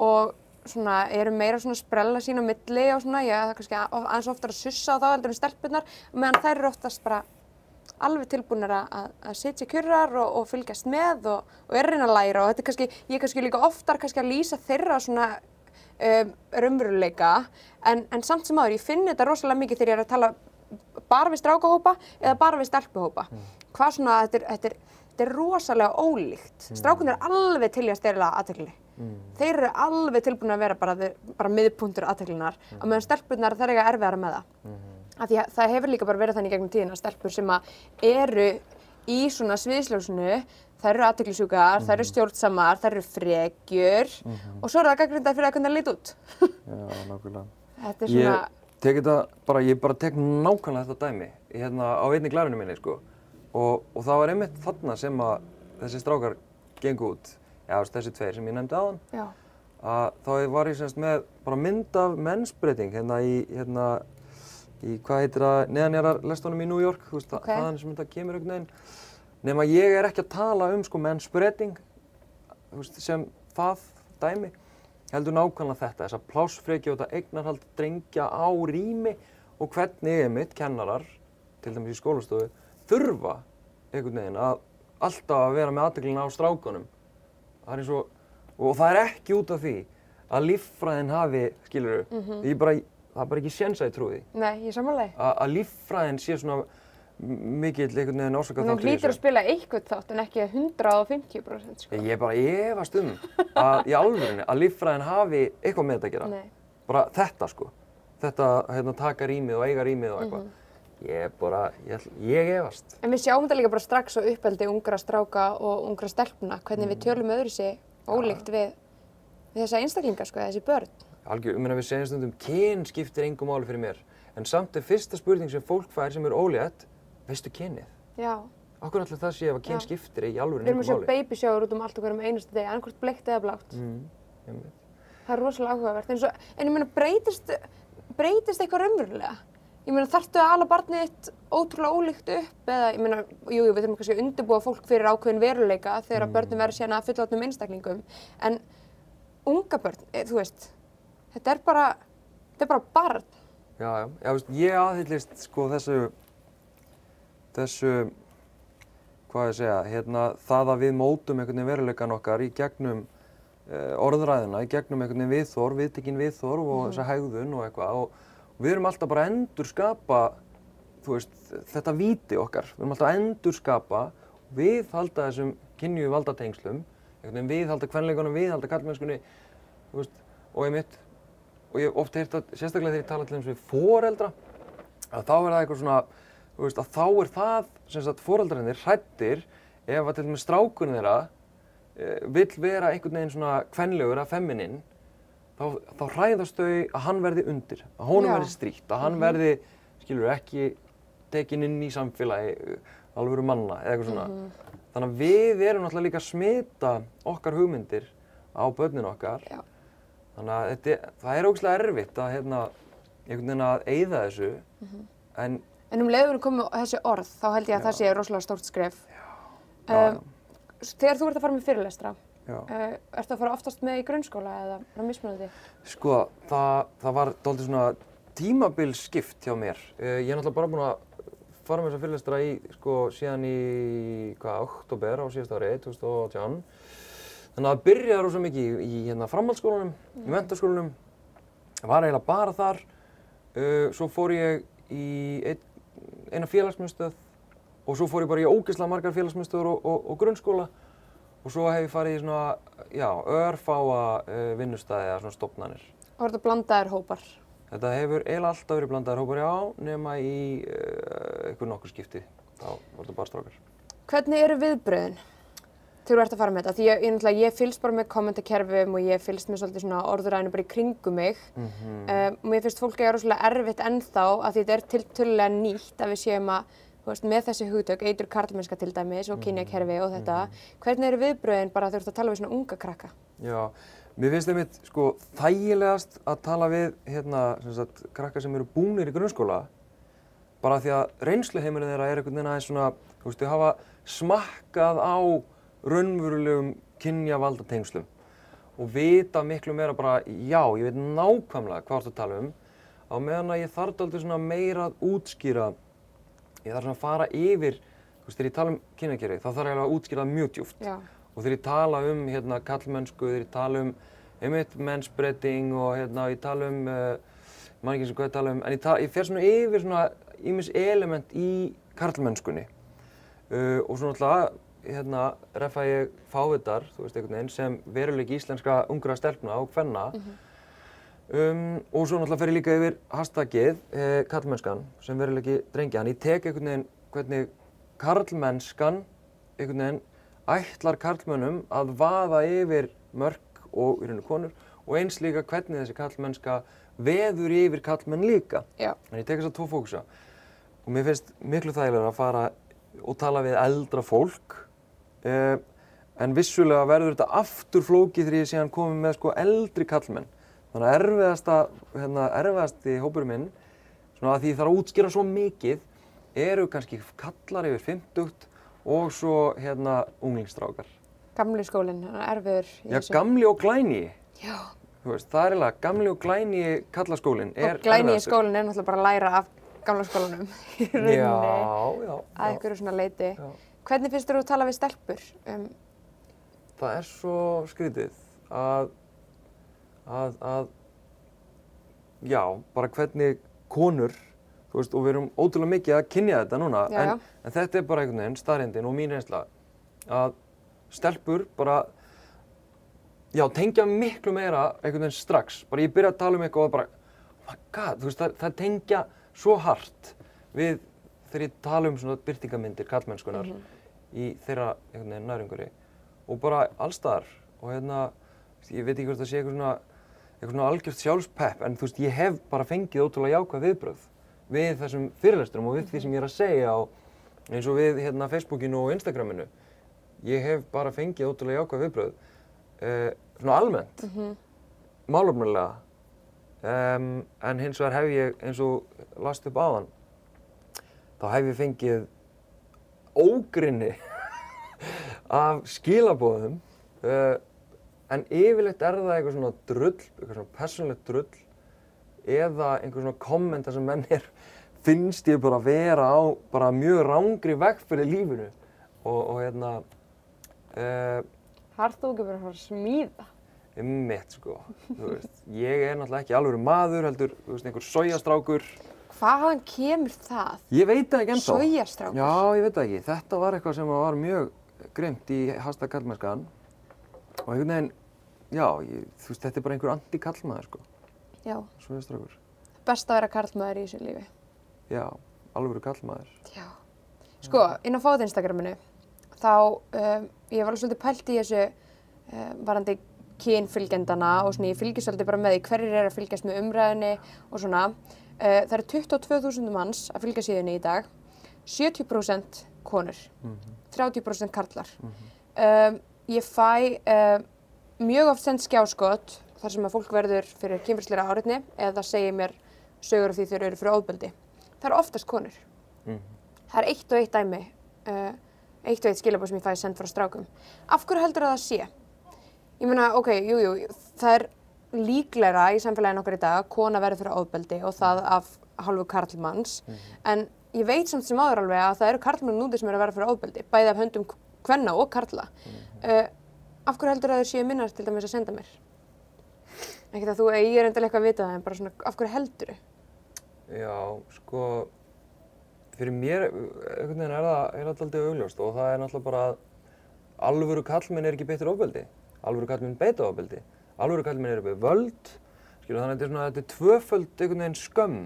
og svona eru meira svona sprella sín á milli og svona, ég er kannski að- aðeins oftar að sussa á þá heldur en stelpunar, meðan þær eru oftast bara alveg tilbúinir að, að, sitja kjurrar og, og fylgjast með og, og er reyna að læra og þetta er kannski, ég er kannski líka oftar kannski að lýsa þeirra svona um, raunveruleika en, en samt sem áður, ég finn þetta rosalega mikið þegar ég er að tala bara við strákahópa eða bara við stelpuhópa. Hvað svona, þetta er, þetta er, þetta er rosalega ólíkt. Strákunir er alveg til í að styrla aðtekli. Þeir eru alveg tilbúin að vera bara, bara miðpuntur aðteklinar mm. og meðan stelpunar þær eiga erfiðara með það. Af því að það hefur líka bara verið þannig gegnum tíðina stelpur sem að eru í svona sviðsljósinu, þær eru aðteklisjúkar, þær eru stjórnsamar, þær eru frekjur og svo eru það gaggrinda fyrir að hvernig það lít út. Já, nákvæmlega. Þetta er svona, Ég tek þetta bara, ég bara tek nákvæmlega þetta dæmi hérna á einni glærinu minni, sko. Og, og það var einmitt þarna sem að þessi strákar gengu út, já, þessi tveir sem ég nefndi aðan, að þá var ég semst með bara mynd af mennsbreyting hérna í, hérna, í hvað heitir það, neðanjarar lestunum í New York, þú veist, Ok. það þaðan sem þetta kemur einhvern veginn. Nefn að ég er ekki að tala um sko mennsbreyting, þú veist, sem það dæmi, heldur nákvæmlega þetta, þessa plássfreki og þetta eignarhald drengja á rými og hvernig einmitt kennarar, til dæmis í skólastofu, þurfa einhvern veginn að alltaf að vera með aðdeglina á strákunum. Það er eins og, og það er ekki út af því að líffræðin hafi, skilur Mhm. ég bara, það er bara ekki séns að ég trúi því, nei, ég samanlega. að, líffræðin sé svona mikill einhvern veginn orsakað Hún hlýtur að spila eitthvað þátt en ekki 150% sko. Ég er bara efast um að í alvörinni að líffræðin hafi eitthvað með þetta að gera. Nei. Bara þetta sko. Þetta hérna, taka rýmið og eiga rýmið og eitthvað. Mhm. Ég er bara, ég, ég efast. En við sjáum þetta líka bara strax á uppeldi ungra stráka og ungra stelpna, hvernig við tölum öðru sig ólíkt við, við þessa einstaklinga, sko, þessi börn. Algjör, um að við segjum stundum, kyn skiptir engum máli fyrir mér. En samt er fyrsta spurning sem fólk fær sem er ólétt, veistu kynið? Já, Okkur ætla það sé ef að kyn skiptir í alvörinni við erum að engum sjá babyshower út um allt okkur um einustu degi, annarkvort bleikt eða blátt. Mm. Það er rosalega áhugavert. En, svo, en ég meina, breytist, breytist eitthvað raunverulega? Ég meina, þarftu að ala barnið þitt ótrúlega ólíkt upp eða, ég meina, jú, jú, við þurfum kannski að undirbúa fólk fyrir ákveðin veruleika þegar mm. börnum verður síðan að fullotnum einstaklingum. En unga börn, e, þú veist, þetta er bara, þetta er bara barn. Já, já, já, veist, ég aðhyllist sko þessu, þessu, hvað ég segja, hérna það að við mótum einhvern veginn veruleikan okkar í gegnum uh, orðræðina, í gegnum einhvern veginn viðþorf, viðtekinn viðþorf og þessa hegðun og eitthvað og við erum alltaf bara að endur skapa, þú veist, þetta víti okkar, við erum alltaf að endur skapa við halda þessum kynju valdatengslum, við halda kvenleikunum, við halda kallmennskunni, og ég mitt, og ég hef oft heyrt að, sérstaklega þegar ég tala til þess við foreldra, að þá er það eitthvað svona, veist, að þá er það, sem sagt, foreldrarnir hrættir ef að til dæmis strákurinn þeirra e, vill vera einhvern veginn svona kvenlegur að feminin, þá, þá hræðast þau að hann verði undir, að honum Já. verði stríkt, að hann verði, skilur, ekki tekin inn í samfélagi uh, alvöru manna eða eitthvað svona. Þannig að við erum náttúrulega líka að smita okkar hugmyndir á börnin okkar. Já. Þannig að þetta, það er ógæslega erfitt að hérna, einhvern veginn að eyða þessu. En En um leiður komið þessi orð, þá held ég að það sé rosalega stórt skref. já, Um, þegar þú ert að fara með fyrirlestra, já. uh, ertu að fara oftast með í grunnskóla eða er það mismunandi? Sko, það, það var dálítið svona tímabilskipt hjá mér. Uh, ég er náttúrulega bara búinn að fara með þessa fyrirlestra í, sko, síðan í, hvað, oktober á síðast ári, 2018. Þannig að það byrjaði rosa mikið í, í hérna, framhaldsskólanum, í mentaskólanum. Það var eiginlega bara þar. Uh, svo fór ég í ein, eina félagsmyndstöð og svo fór ég bara í ógeðslega margar félagsmyndstöður og, og, og grunnskóla. Og svo hef ég farið í svona, já, örfáa uh, vinnustæði eða svona stofnanir. Og er þetta blandaðir hópar? Þetta hefur eiginlega alltaf verið blandaðir hópar, já, nema í uh, einhver nokkur skipti. Þá var þetta bara strákar. Hvernig eru viðbröðin þegar þú ert að fara með þetta? Því ég, ég, ég fylgst bara með kommentakerfum og ég fylgst með svolítið svona orðuræðinu bara í kringum mig. Mm Um, og mér finnst fólki að rosalega erfitt ennþá að því þetta er tiltölulega nýtt að við séum að veist, með þessi hugtök, eitur karlmennska til dæmis og kynjakerfi og þetta. Hvernig eru viðbröðin bara þegar þú ert að tala við svona unga krakka? Já, mér finnst einmitt sko þægilegast að tala við hérna, sem sagt, krakka sem eru búnir í grunnskóla bara því að reynsluheimurinn þeirra er einhvern veginn aðeins svona, þú veist, þau hafa smakkað á raunverulegum kynjavaldatengslum og vita miklu meira bara, já, ég veit nákvæmlega hvað þú að tala um á meðan að ég þarf aldrei svona meira að útskýra ég þarf svona að fara yfir þú veist, þegar ég tala um kynjakerfi þá þarf ég alveg að útskýra það mjög djúpt. Já, og þegar ég tala um hérna kallmennsku, þegar ég tala um einmitt mennsbreyting og hérna ég tala um, uh, ég man ekki eins og hvað ég tala um, en ég, tala, ég fer svona yfir svona ímis element í karlmennskunni. Uh, og svona alltaf hérna refa ég fávitar, þú veist einhvern veginn, sem veruleik íslenska ungra stelpna og hvenna um, og svo náttúrulega fer ég líka yfir hashtagið eh, karlmennskan sem veruleiki drengja, en ég tek einhvern veginn hvernig karlmennskan einhvern veginn ætlar karlmönnum að vaða yfir mörk og í rauninu konur og eins líka hvernig þessi kallmennska veður yfir kallmenn líka. Já. En ég tek þess að tvo fókusa og mér finnst miklu þægilega að fara og tala við eldra fólk uh, en vissulega verður þetta aftur flókið þegar ég síðan komið með sko eldri kallmenn. Þannig að erfiðasta, hérna, erfiðasti hópurinn minn, svona að því þarf að útskýra svo mikið, eru kannski kallar yfir 50 og svo hérna unglingstrákar. Gamli skólinn, er erfiður í Já, þessu. gamli og glæni, Já. þú veist, það er eiginlega gamli og glæni kallaskólinn er Og glæni í erfiðastur. skólinn er náttúrulega bara að læra af gamla skólanum í rauninni. Já, já, Að já. einhverju svona leiti. Já. Hvernig finnst þú að tala við stelpur? Um, Það er svo skrítið að, að, að, já, bara hvernig konur, þú veist, og við erum ótrúlega mikið að kynja þetta núna, Já, en, já. en þetta er bara einhvern veginn staðrindin og mín reynsla að stelpur bara, já, tengja miklu meira einhvern veginn strax. Bara ég byrja að tala um eitthvað og bara, oh my god, þú veist, það, það tengja svo hart við þegar ég tala um svona byrtingamindir kallmennskunar í þeirra einhvern veginn nærumhverfi og bara allstaðar og hérna, ég veit ekki hvort það sé eitthvað svona eitthvað svona algjört sjálfspepp en þú veist, ég hef bara fengið ótrúlega jákvæð viðbröð við þessum fyrirlesturum og við því sem ég er að segja og eins og við hérna Facebookinu og Instagraminu. Ég hef bara fengið ótrúlega jákvæð viðbröð uh, svona almennt málefnulega um, en hins vegar hef ég eins og last upp áðan þá hef ég fengið ógrinni af skilabóðum uh, en yfirleitt er það eitthvað svona drull, eitthvað svona persónlegt drull eða einhver svona kommenta sem menn er finnst ég bara vera á bara mjög rángri vegferð í lífinu og, og hérna uh, Harð þú ekki bara að fara að smíða? mitt sko, þú veist, ég er náttúrulega ekki alveg maður, heldur, þú veist, einhver sojastrákur, Hvaðan kemur það? ég veit það ekki ennþá. Sojastrákur? Já, ég veit það ekki, þetta var eitthvað sem var mjög grimt í hashtag kallmennskan og einhvern veginn, já, ég, þú veist, þetta er bara einhver anti-kallmaður sko, Já. sojastrákur, Best að vera karlmaður í þessu lífi. já, alvöru kallmaður. Já. Sko, inn á fóð Instagraminu, þá, um, ég var alveg svolítið pælt í þessu um, varandi kynfylgjendana og svona ég fylgist svolítið bara með því hverjir er að fylgjast með umræðinni og svona. Uh, það eru 22.000 manns að fylgja síðunni í dag, 70% konur, 30% karlar. um, ég fæ um, mjög oft send skjáskot þar sem að fólk verður fyrir kynfyrsleira áriðni eða segir mér sögur af því þeir eru fyrir óðböldi. Það eru oftast konur. Það er eitt og eitt dæmi, uh, eitt og eitt skilabóð sem ég fæði send frá strákum. Af hverju heldur það að sé? Ég meina, ok, jú, jú, það er líklegra í samfélaginu okkar í dag að kona verður fyrir óðbeldi og það af hálfu karlmanns. En ég veit samt sem áður alveg að það eru karlmenn núti sem eru að verða fyrir óðbeldi, bæði af höndum kvenna og karla. Uh, af hverju heldur það að þau séu minnar til dæmis að senda mér? Ekkert að þú, ég er endilega eitthvað að vita það, en bara svona, af hverju heldur þau? Já, sko, fyrir mér, einhvern veginn er það, er það aldrei augljóst og það er náttúrulega bara að alvöru kallmenn er ekki beittur ofbeldi, alvöru kallmenn beita ofbeldi, alvöru kallmenn eru við völd, skilur þannig að þetta er svona, þetta er tvöföld einhvern veginn skömm,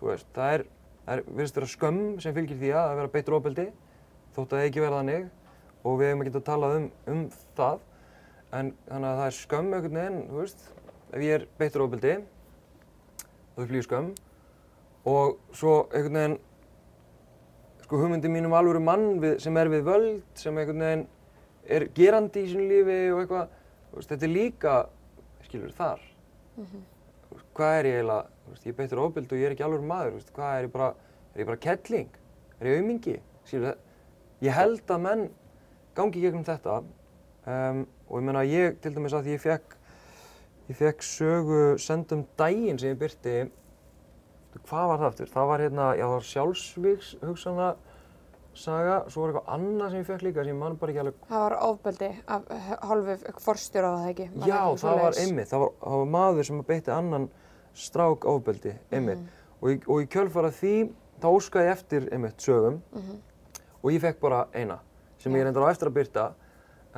þú veist, það er, það er, virðist vera skömm sem fylgir því að vera beittur ofbeldi, þótt að það eigi verða þannig og við hefum ekki að tala um, um það, en þannig að það er skömm einhvern veginn, þú veist, ef ég er beittur ofbeldi, þá flýgur skömm. Og svo einhvern veginn sko hugmyndi mín um alvöru mann við, sem er við völd, sem einhvern veginn er gerandi í sínu lífi og eitthvað, þú veist, þetta er líka, skilur, þar. Þú veist, Hvað er ég eiginlega, þú veist, ég er beittur ofbeldi og ég er ekki alvöru maður, þú veist, hvað er ég bara, er ég bara kettling, er ég aumingi, skilur, ég held að menn gangi gegnum þetta um, og ég meina ég, til dæmis að ég fekk, ég fekk sögu sendum daginn sem ég byrti hvað var það aftur? Það var hérna, já það var sjálfsvíks hugsana saga, svo var eitthvað annað sem ég fekk líka sem ég man bara ekki alveg. Það var ofbeldi af h- hálfu forstjóra á það ekki? Var Já, það var svoleiðis? einmitt, það var, það var maður sem beitti annan strák ofbeldi, einmitt. Og, í, og í kjölfara því, þá óskaði ég eftir einmitt sögum og ég fekk bara eina sem ég reyndar á eftir að byrta,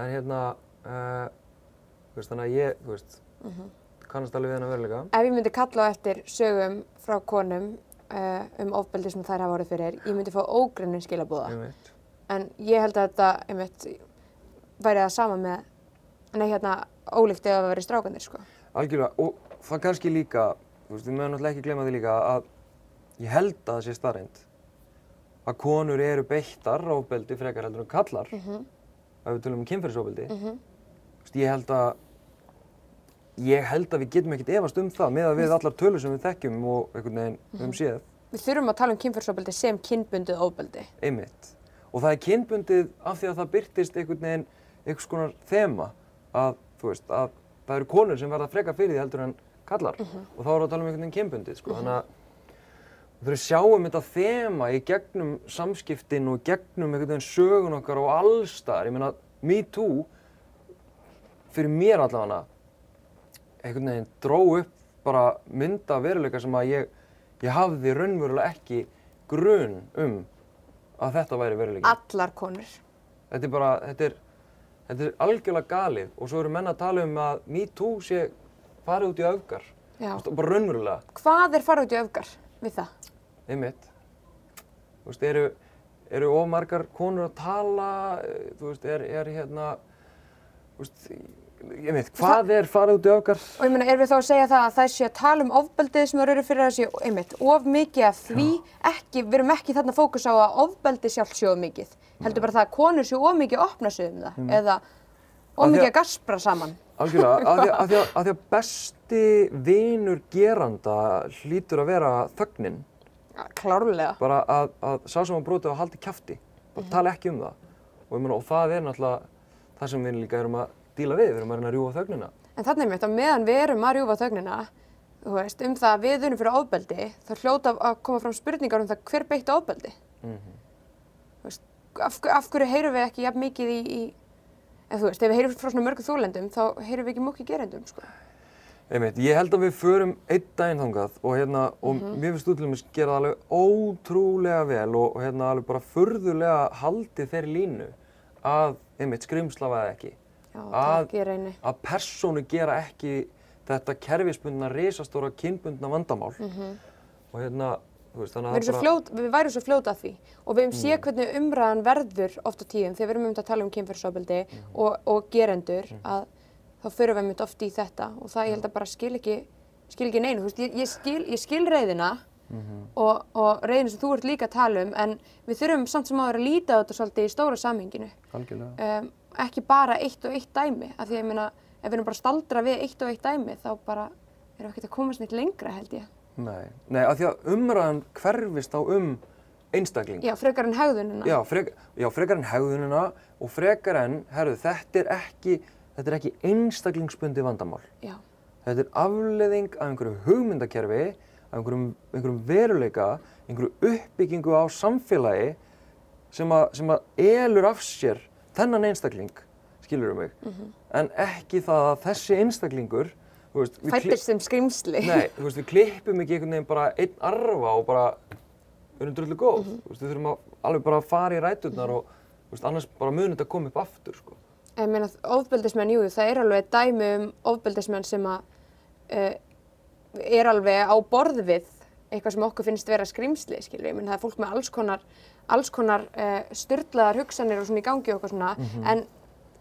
en hérna, uh, veist, þannig að ég, veist, kannast alveg við hennar veruleika. Ef ég myndi kalla á eftir sögum frá konum uh, um ofbeldi sem þær hafa orðið fyrir, ég myndi fá ógrunnin skilabúða. Einmitt. En ég held að þetta, einmitt, væri það sama með, nei hérna, ólíkt ef það væri strákanir, sko. algjörlega, og það kannski líka, veist, við mögum náttúrulega ekki glemma því líka að ég held að það sé starrend að konur eru beittar ofbeldi frekar heldur en kallar, Mhm. ef við tölum um kynferðisofbeldi. Mhm. Þú veist, ég held að, ég held að við getum ekkert efast um það með að við allar tölur sem við þekkjum og einhvern veginn höfum Mhm. séð, Við þurfum að tala um kynferðsofbeldi sem kynbundið ofbeldi. einmitt. Og það er kynbundið af því að það byrtist einhvern veginn einhvers konar þema að, þú veist, að það eru konur sem verða freka fyrir því heldur en kallar og þá erum við að tala um einhvern veginn kynbundið, sko. Við sjáum þetta þema í gegnum samskiptin og gegnum einhvern veginn sögun okkar og allstar. Ég meina, Me Too, fyrir mér allavega, einhvern veginn dró upp bara mynda veruleika sem að ég, ég hafði raunverulega ekki grun um að þetta væri veruleiki. Allar konur. Þetta er bara, þetta er, þetta er algjörlega galið og svo eru menn að tala um að MeToo sé farið út í öfgar. Já. Þú bara raunverulega, Hvað er farið út í öfgar við það? Einmitt. Þú veist, eru, eru of margar konur að tala, eh, þú veist, er, er hérna, þú veist, einmitt, hvað er farið út í öfgar? Og ég meina, er við þá að segja það að það sé að tala um ofbeldið sem eru fyrir að sé, einmitt, of mikið af því, ekki, við erum ekki þarna fókus á að ofbeldi sjálf sé of mikið. Heldur bara það að konur sé of mikið að opna sig um það, eða of mikið að- að gaspra saman. Algjörlega, að, af því að besti vinur geranda hlýtur að vera þögnin. Klárlega. bara að, að sá sem að brotið að haldi kjafti bara tala ekki um það og, meina, og það er náttúrulega það sem við líka erum að díla við, við erum að reyna að rjúfa þögnina En þannig mitt að meðan við erum að rjúfa þögnina, veist, um það að við erum fyrir ofbeldi, þá hljóta að koma fram spurningar um það hver beitti ofbeldi. Þú veist, af, af hverju heyrum við ekki jafn mikið í, í ef þú veist, ef við heyrum frá svona mörgu þúlendum, þá heyrum við ekki múkið gerendum, sko. Einmitt, ég held að við förum einn daginn þangað og, hérna, og mér finnst þú til dæmis gera það alveg ótrúlega vel og, hérna, alveg bara furðulega haldið þeirri línu að einmitt, skrimslafaði ekki. Já, Að- að persónu gera ekki þetta kerfisbundna, risastóra, kynbundna vandamál. Og hérna, þú veist, þannig Við, að erum svo fljót, við værum svo fljóta að því. Og við hefum séð hvernig umræðan verður oft á tíðum þegar við erum um að tala um kynferðsofbeldi og, og gerendur að þá förum við mynd oft í þetta og það ég held að bara skil ekki, skil ekki neinu. Þú Veist, ég, ég, skil, ég skil reyðina og, og reyðina sem þú ert líka að tala um en við þurfum samt sem áður að líta á þetta svolítið í stóra samhenginu. algjörlega. Um, ekki bara eitt og eitt dæmi af því að ég meina ef við erum bara staldra við eitt og eitt dæmi þá bara erum við ekkert að komast neitt lengra held ég. Nei, nei, af því að umræðan hverfist á um einstakling. Já, frekar en hegðunina. Já, frek, já, frekar en hegðunina og frekar en, herru, þetta er ekki, þetta er ekki einstaklingsbundi vandamál. Já. Þetta er afleðing af einhverju hugmyndakerfi, af einhverjum, einhverjum veruleika, einhverju uppbyggingu á samfélagi sem að, sem að elur af sér þennan einstakling, skilur um mig, en ekki það að þessi einstaklingur, Fættist sem skrimsli. Nei, þú veist, við klippum ekki einhvern veginn bara einn arfa og bara við erum drullu góð. Mhm. Þú veist, við þurfum að alveg bara að fara í ræturnar og þú veist, annars bara mun þetta koma upp aftur, sko. Ég meina, ofbeldismenn, jú, það er alveg dæmi um ofbeldismenn sem að uh, er alveg á borð við eitthvað sem okkur finnst vera skrimsli, skilur ég. meina, það er fólk með alls konar, alls konar uh, styrlaðar hugsanir og svona í gangi eitthvað svona, en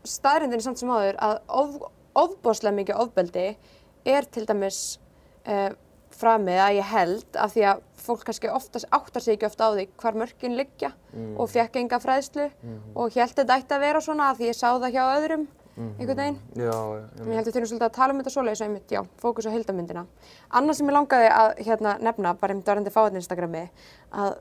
staðrindin er samt sem áður að of, ofboslega mikið ofbeldi er til dæmis uh, framið að ég held af því að fólk kannski oftast áttar sig ekki ofta á því hvar mörkin liggja og fekk enga fræðslu og held þetta ætti að vera svona af því ég sá það hjá öðrum einhvern veginn. Já, já, En ég held að við þurfum svolítið að tala um þetta svoleiðis og einmitt, já, fókus á heildamyndina. Annað sem ég langaði að hérna, nefna, bara einmitt varandi fáið Instagrami, að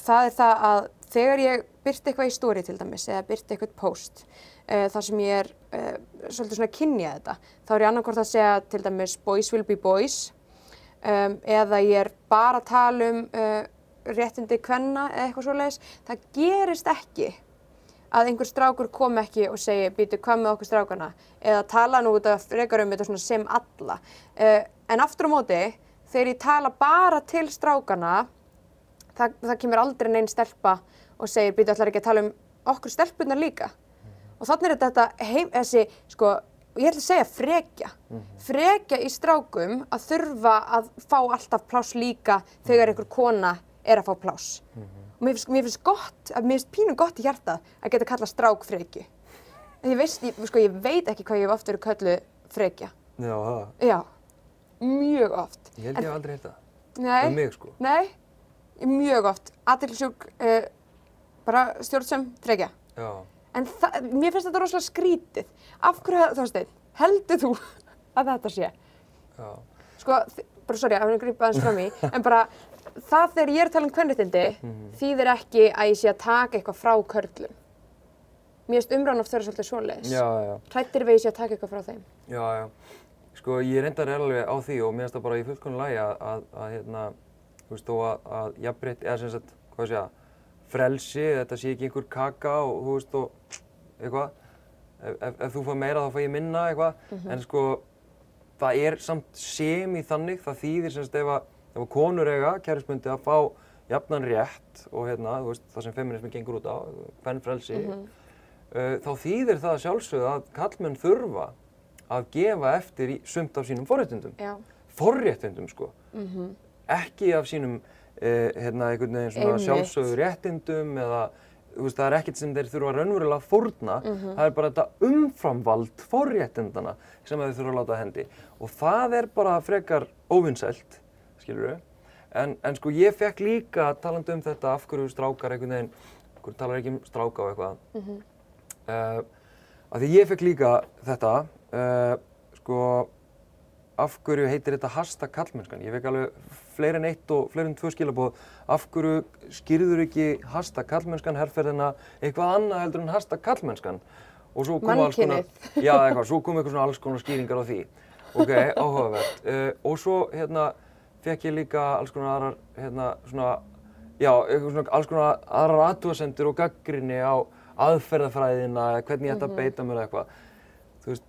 það er það að þegar ég byrti eitthvað í story til dæmis eða byrti eitthvað post uh, þar sem ég er uh, svolítið svona að kynja þetta, þá er ég annarkort að segja til dæmis boys will be boys um, eða ég er bara að tala um uh, réttindi kvenna eða eitthvað svoleiðis. Það gerist ekki að einhver strákur kom ekki og segi býtu hvað með okkur strákana eða tala nú út af frekar um þetta sem alla uh, en aftur á móti þegar ég tala bara til strákana það, það kemur aldrei neinn stelpa og segir býtu ætlar ekki að tala um okkur stelpunar líka og þannig er þetta heim, þessi sko ég ætla að segja frekja frekja í strákum að þurfa að fá alltaf pláss líka þegar einhver kona er að fá pláss og mér finnst, mér finnst gott, mér finnst pínum gott í hjartað að geta kallað strák frekju. En ég veist, ég, sko, ég veit ekki hvað ég hef oft verið kölluð frekja. Já, það. Já, mjög oft. Ég held ég hef aldrei heyrt það. Nei, Um mig, sko. nei, mjög oft. Aðtilsjúk, uh, bara stjórnsum, trekja. Já. En mér finnst þetta rosalega skrítið. Af hverju, þú veist, heldur þú að þetta sé? Já. Sko, bara sorry, að hann grípa aðeins fram í, en bara það þegar ég er að tala um kvennréttindi þýðir ekki að ég sé að taka eitthvað frá körlum. Mér finnst umræðan oft vera svolítið svoleiðis. Já, já. Hrættir við ég sé að taka eitthvað frá þeim. Já, já. Sko, ég reyndar alveg á því og mér finnst það bara í fullkonu lagi að, að, að hérna, þú veist, þó að, að jafnbreytt, eða sem sagt, hvað sé að, frelsi, þetta sé ekki einhver kaka og, þú veist, og eitthvað. Ef, ef, ef þú fær meira þá fær ég minna eitthvað. En sko, það er samt sem í þannig, það þýðir sem sagt ef að, ef að konur eiga, kærismundi, að fá jafnan rétt og hérna, þú veist, það sem feminismi gengur út á, hvern frelsi, uh, þá þýðir það að sjálfsögðu að kallmenn þurfa að gefa eftir í sumt af sínum forréttindum. Já. Forréttindum sko. Ekki af sínum hérna, einhvern veginn svona sjálfsögðu réttindum eða veist, það er ekkert sem þeir þurfa raunverulega að fórna. Það er bara þetta umframvald forréttindana sem þeir þurfa að láta af hendi. Og það er bara frekar óvinnsælt, skilur En, en sko ég fekk líka talandi um þetta af hverju strákar einhvern veginn, hverju talar ekki um stráka og eitthvað. Uh, af því ég fekk líka þetta, uh, sko, af hverju heitir þetta hashtag kallmennskan? Ég fekk alveg fleiri en eitt og fleiri en tvö skilabóð, af hverju skýrður ekki hashtag kallmennskan herrferðina eitthvað annað heldur en hashtag kallmennskan? Og svo kom alls konar, já eitthvað, svo kom eitthvað svona alls konar skýringar á því. Ok, áhugavert. Uh, og svo hérna fekk ég líka alls konar aðrar, hérna svona, já, svona alls konar aðrar aðtúasendur og gaggrinni á aðferðafræðina, eða hvernig ég ætti að beita mér eitthvað. Þú veist,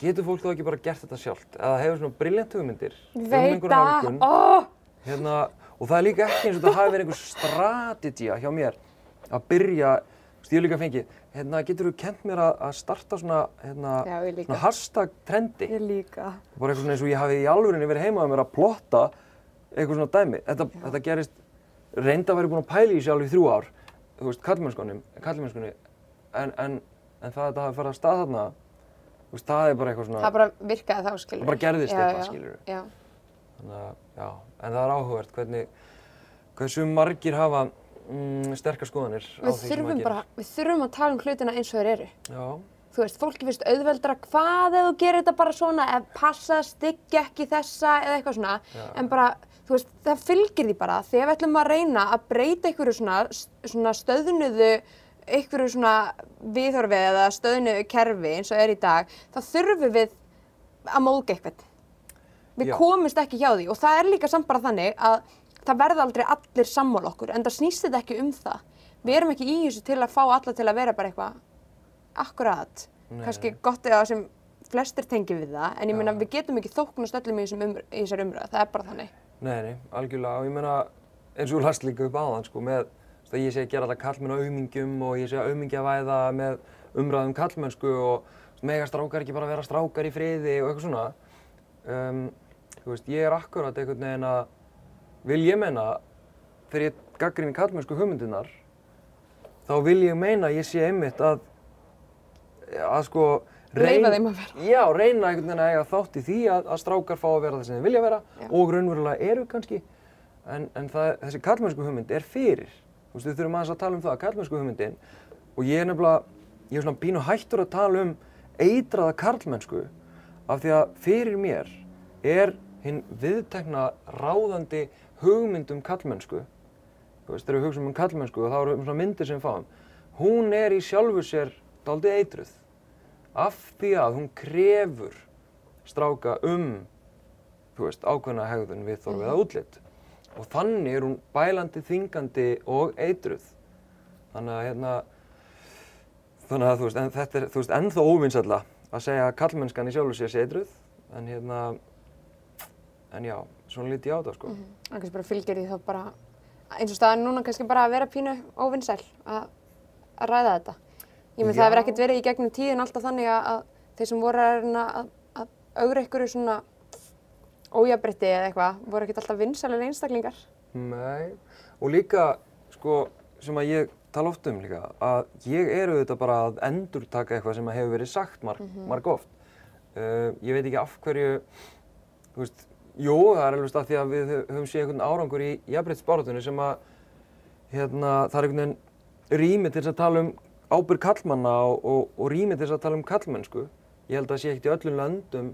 getur fólk þá ekki bara gert þetta sjálft? Eða hefur svona briljant hugmyndir Veit einhverja að, nálgun? óh, Hérna, og það er líka ekki eins og það hafi verið einhver strategía hjá mér að byrja, ég hef líka fengið, hérna, getur þú kent mér að, starta svona, hérna, Já, svona hashtag trendi? ég líka. bara eitthvað svona eins og ég hafi í alvörinni verið heima að mér að plotta eitthvað svona dæmi. Þetta, þetta gerist, reynda að vera búin að pæla í alveg í þrjú ár, þú veist, kallmennskunni, en, en, en það að þetta hafi farið að stað þarna, þú veist, það er bara eitthvað svona, Það bara virkaði þá, skilur. Það bara gerðist já, eitthvað, já, skilurðu. Já. þannig að, já, en það er áhugavert hvernig, hversu margir hafa mm, sterkar skoðanir á Við því sem að bara, við þurfum að tala um hlutina eins og þeir eru. Já, Þú veist, fólki finnst auðveldra hvað ef þú gerir þetta bara svona, ef passa, styggja ekki þessa eða eitthvað svona. Já. En bara, þú veist, það fylgir því bara. Þegar við ætlum að reyna að breyta einhverju svona, svona stöðnuðu, einhverju svona viðhorfi eða stöðnuðu kerfi eins og er í dag, þá þurfum við að móðga eitthvað. Við Já. komumst ekki hjá því og það er líka samt bara þannig að það verða aldrei allir sammála okkur en það snýst þetta ekki um það. Við erum ekki í þessu til að fá alla til að vera bara eitthvað akkurat. Kannski gott eða sem flestir tengi við það en ég meina við getum ekki þóknast öllum í, umr í þessar umröðu, það er bara þannig. nei, nei, algjörlega, og ég meina, eins og last líka upp áðan, sko, með, að ég sé að gera þetta kallmenn á aumingjum og ég sé að aumingjavæða með umræðum kallmennsku og þú veist, mega strákar ekki bara vera strákar í friði og eitthvað svona. Um, veist, ég er akkurat einhvern veginn að, vil ég meina, þegar ég gaggrinni kallmennsku hugmyndirnar, þá vil ég meina að ég sé einmitt að, að sko, Leyfa þeim að vera. Já, reyna einhvern veginn að eiga þátt í því að, að strákar fá að vera það sem þeir vilja vera Já. og raunverulega eru kannski. En, en það, þessi kallmennsku hugmynd er fyrir. Þú veist, við þurfum aðeins að tala um það, kallmennsku hugmyndin. Og ég er nefnilega, ég er svona pínu hættur að tala um eitraða karlmennsku af því að fyrir mér er hinn viðtekna ráðandi hugmynd um kallmennsku. Þú veist, þegar við hugsaum um kallmennsku og þá eru svona myndir sem fáum. Hún er í sjálfu sér daldið eitruð. Af því að hún krefur stráka um þú veist, ákveðna hegðun við þorfið að útlit. Og þannig er hún bælandi, þingandi og eitruð. Þannig að hérna þannig að þú veist, en þetta er þú veist, ennþá óvinnsalla að segja að kallmennskan í sjálfu sér sé eitruð. En hérna en já, svona lítið á það sko Það kannski bara fylgir því þá bara eins og staðan núna kannski bara að vera pínu óvinnsæl að, að ræða þetta. Ég menn það hefur ekkert verið í gegnum tíðin alltaf þannig að, þeir sem voru að að, að augra ykkur svona ójabrytti eða eitthvað voru ekkert alltaf vinsælir einstaklingar. Nei, og líka, sko, sem að ég tala oft um líka, að ég er auðvitað bara að endurtaka eitthvað sem að hefur verið sagt marg, marg oft. Uh, ég veit ekki af hverju, þú veist, jú, það er alveg stað því að við höfum séð einhvern árangur í jafnbreytisbáratunni sem að, hérna, það er einhvern veginn rými til að tala um ábyrg kallmanna og, og, og rými til að tala um kallmennsku. Ég held að það sé ekkert í öllum löndum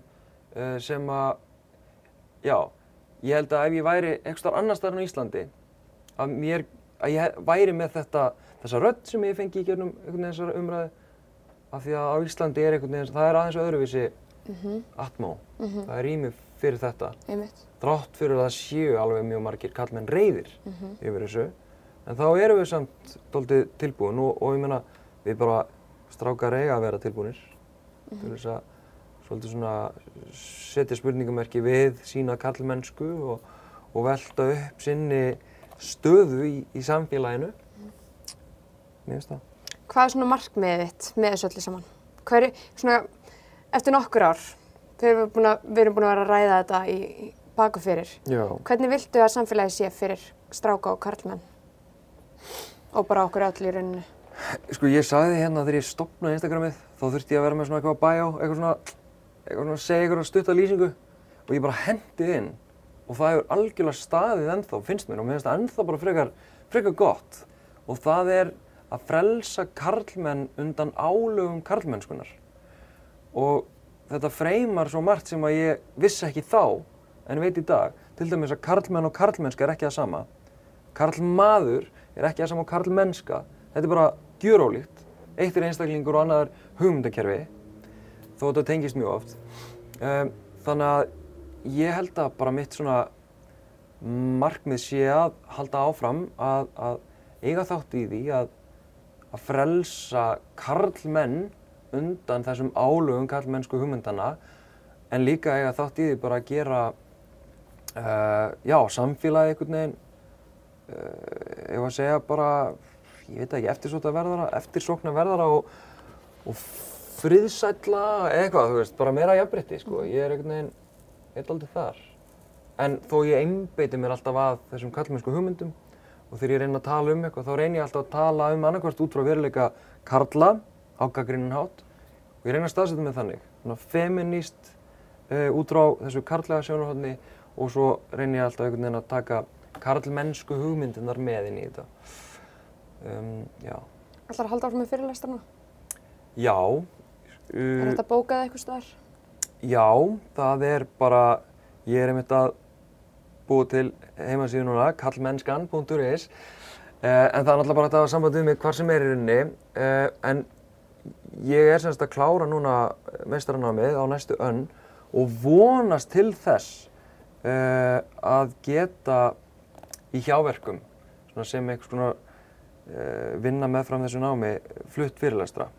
uh, sem að, já, ég held að ef ég væri eitthvað annar staðar á Íslandi, að mér, að ég væri með þetta, þessa rödd sem ég fengi í gernum einhvern veginn þessar umræðu, af því að á Íslandi er einhvern veginn, það er aðeins öðruvísi atmó, það er rými fyrir þetta. einmitt. Drátt fyrir að það séu alveg mjög margir kallmenn reyðir yfir þessu, en þá erum við samt doldið tilbúin og, og ég meina, við bara strákar eiga að vera tilbúinir til þess að svolítið svona setja spurningamerki við sína kallmennsku og, og velta upp sinni stöðu í, í samfélaginu. Mér finnst það. Hvað er svona markmiðið þitt með þessu öllu saman? Hvað er, svona, eftir nokkur ár, við, erum búin að, við erum búin að vera að ræða þetta í, baku fyrir, Já. hvernig viltu að samfélagi sé fyrir stráka og karlmenn? Og bara okkur öll í rauninni. Sko ég sagði hérna þegar ég stopnaði Instagramið þá þurfti ég að vera með svona eitthvað bæjá, eitthvað svona, eitthvað svona að segja eitthvað stutta lýsingu og ég bara hendið inn og það hefur algjörlega staðið ennþá, finnst mér og mér finnst það ennþá bara frekar, frekar gott og það er að frelsa karlmenn undan álögum karlmennskunar og þetta freymar svo margt sem að ég vissi ekki þá en veit í dag, til dæmis að karlmenn og karlmennska er ekki það sama. Karlmaður er ekki það sama og karlmennska. Þetta er bara gjörólíkt. Eitt er einstaklingur og annar hugmyndakerfi. Þó þetta tengist mjög oft. Um, þannig að ég held að bara mitt svona markmið sé að halda áfram að, að eiga þátt í því að, að frelsa karlmenn undan þessum álögum karlmennsku hugmyndana en líka eiga þátt í því bara að gera uh, já, samfélagi einhvern veginn uh, ég var að segja bara ég veit ekki, eftirsóknar verðara, eftirsóknar verðara og, og friðsætla eitthvað, þú veist, bara meira jafnbreytti, sko. Ég er einhvern veginn, aldrei þar. En þó ég einbeiti mér alltaf að þessum kallmennsku hugmyndum og þegar ég reyna að tala um eitthvað, þá reyni ég alltaf að tala um annarkvæmst út frá veruleika karla á gaggrinnin hátt og ég reyna að staðsetja mig þannig, svona feminist uh, út frá þessu karlæga sjónarhóttni og svo reyni ég alltaf einhvern veginn að taka karlmennsku hugmyndirnar með inn í þetta. Um, já. Ætlar að halda áfram með fyrirlestarna? Já. Er Uh, þetta bókað eitthvað staðar? já, það er bara, ég er einmitt að búa til heimasíðu núna, kallmennskan.is uh, en það er náttúrulega bara hægt að hafa samband við mig hvar sem er í rauninni uh, en ég er semst að klára núna meistaranámið á næstu önn og vonast til þess uh, að geta í hjáverkum sem einhvers konar uh, vinna meðfram þessu námi flutt fyrirlestra.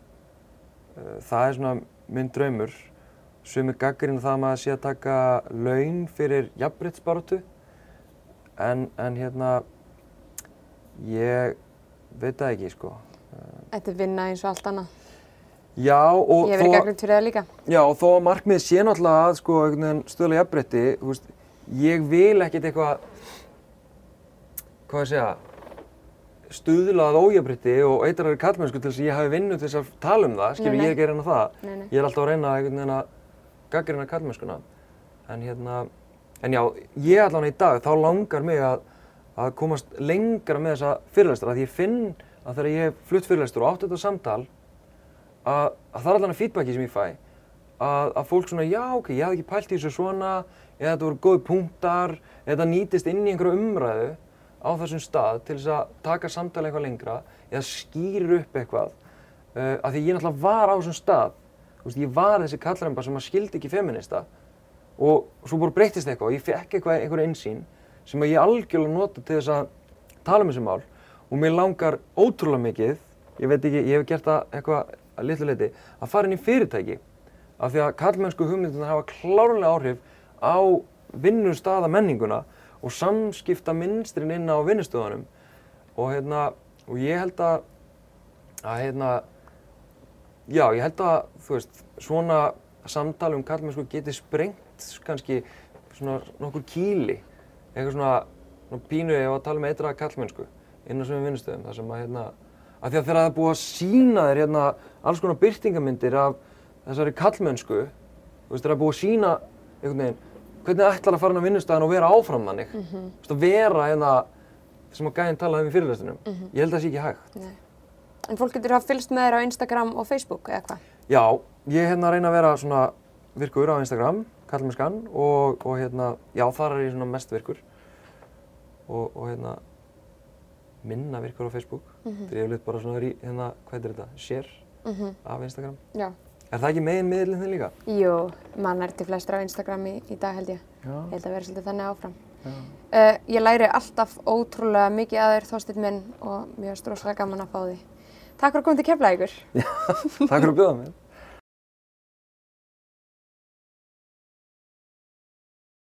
Uh, það er svona minn draumur. Sumir gaggarinn það að maður sé að taka laun fyrir jafnbryttsbaratu en, en hérna ég veit það ekki sko. Þetta er vinna eins og allt annað. Já og Ég hef verið gagnrýnt fyrir það líka. Já, og þó að markmið sé náttúrulega að sko þú veist, ég vil ekkert eitthvað, hvað ég segja, stuðlað ójafnbreytti og eitrari kallmennsku til þess að ég hafi vinnu til þess að tala um það, skilur Nei, nei. ég er ekki að reyna það. Nei. Ég er alltaf að reyna einhvern að gaggrina kallmennskuna. En hérna, en já, ég allan í dag, þá langar mig að, að komast lengra með þessa fyrirlestra, því ég finn að þegar ég hef flutt fyrirlestur og átt þetta samtal, að, að það er allan að feedbacki sem ég fæ. Að, að fólk svona, já ok, ég hafði ekki pælt í þessu svona eða þetta voru góði punktar eða þetta nýtist inn í einhverju umræðu á þessum stað til þess að taka samtali eitthvað lengra eða skýrir upp eitthvað uh, að því ég náttúrulega var á þessum stað. Veist, ég var þessi kallremba sem að skildi ekki feminista og svo bara breytist eitthvað og ég fekk eitthvað, einhverja einsýn sem að ég algjörlega nota til þess að tala um þessi mál. Og mér langar ótrúlega mikið, ég veit ekki, ég hef gert það eitthvað að litlu leiti, að fara inn í fyrirtæki. Af því að kallmennsku hugmyndunar hafa klárlega áhrif á vinnustada menninguna og samskipta minnstrin inn á vinnustöðunum og hérna, og ég held að að hérna já, ég held að, veist, svona samtal um kallmennsku geti sprengt kannski svona nokkur kýli, eitthvað svona, svona pínu ef að tala um eitthvað kallmennsku inn á svömmum vinnustöðum, þar sem að hérna, að því að þegar það er búið að sína þér hérna alls konar byrtingamyndir af þessari kallmennsku, þú veist, það er búið að sína einhvern veginn hvernig ætlar að fara inn á vinnustæðan og vera áfram mannig. Mm -hmm. Þú veist, að vera hérna sem að gæðin talaði um í fyrirlestunum. Ég held að það sé ekki hægt. Nei. En fólk getur hafa fylgst með þér á Instagram og Facebook eða hvað? Já, ég hérna reyna að vera svona virkur á Instagram, skann og, og hérna, já þar er ég svona mest virkur og, og hérna minna virkur á Facebook þegar ég hef litt bara svona hérna, hvað heitir þetta, share af Instagram. Já. Er það ekki megin miðlinn þinn líka? Jú, mann er til flestur á Instagram í, í dag held ég. Já. Ég held að vera svolítið þannig áfram. Já. Uh, ég læri alltaf ótrúlega mikið að þér Þorsteinn minn og mér er stróslega gaman að fá því. Takk fyrir að koma til Keflavíkur. Takk fyrir að bjóða mér.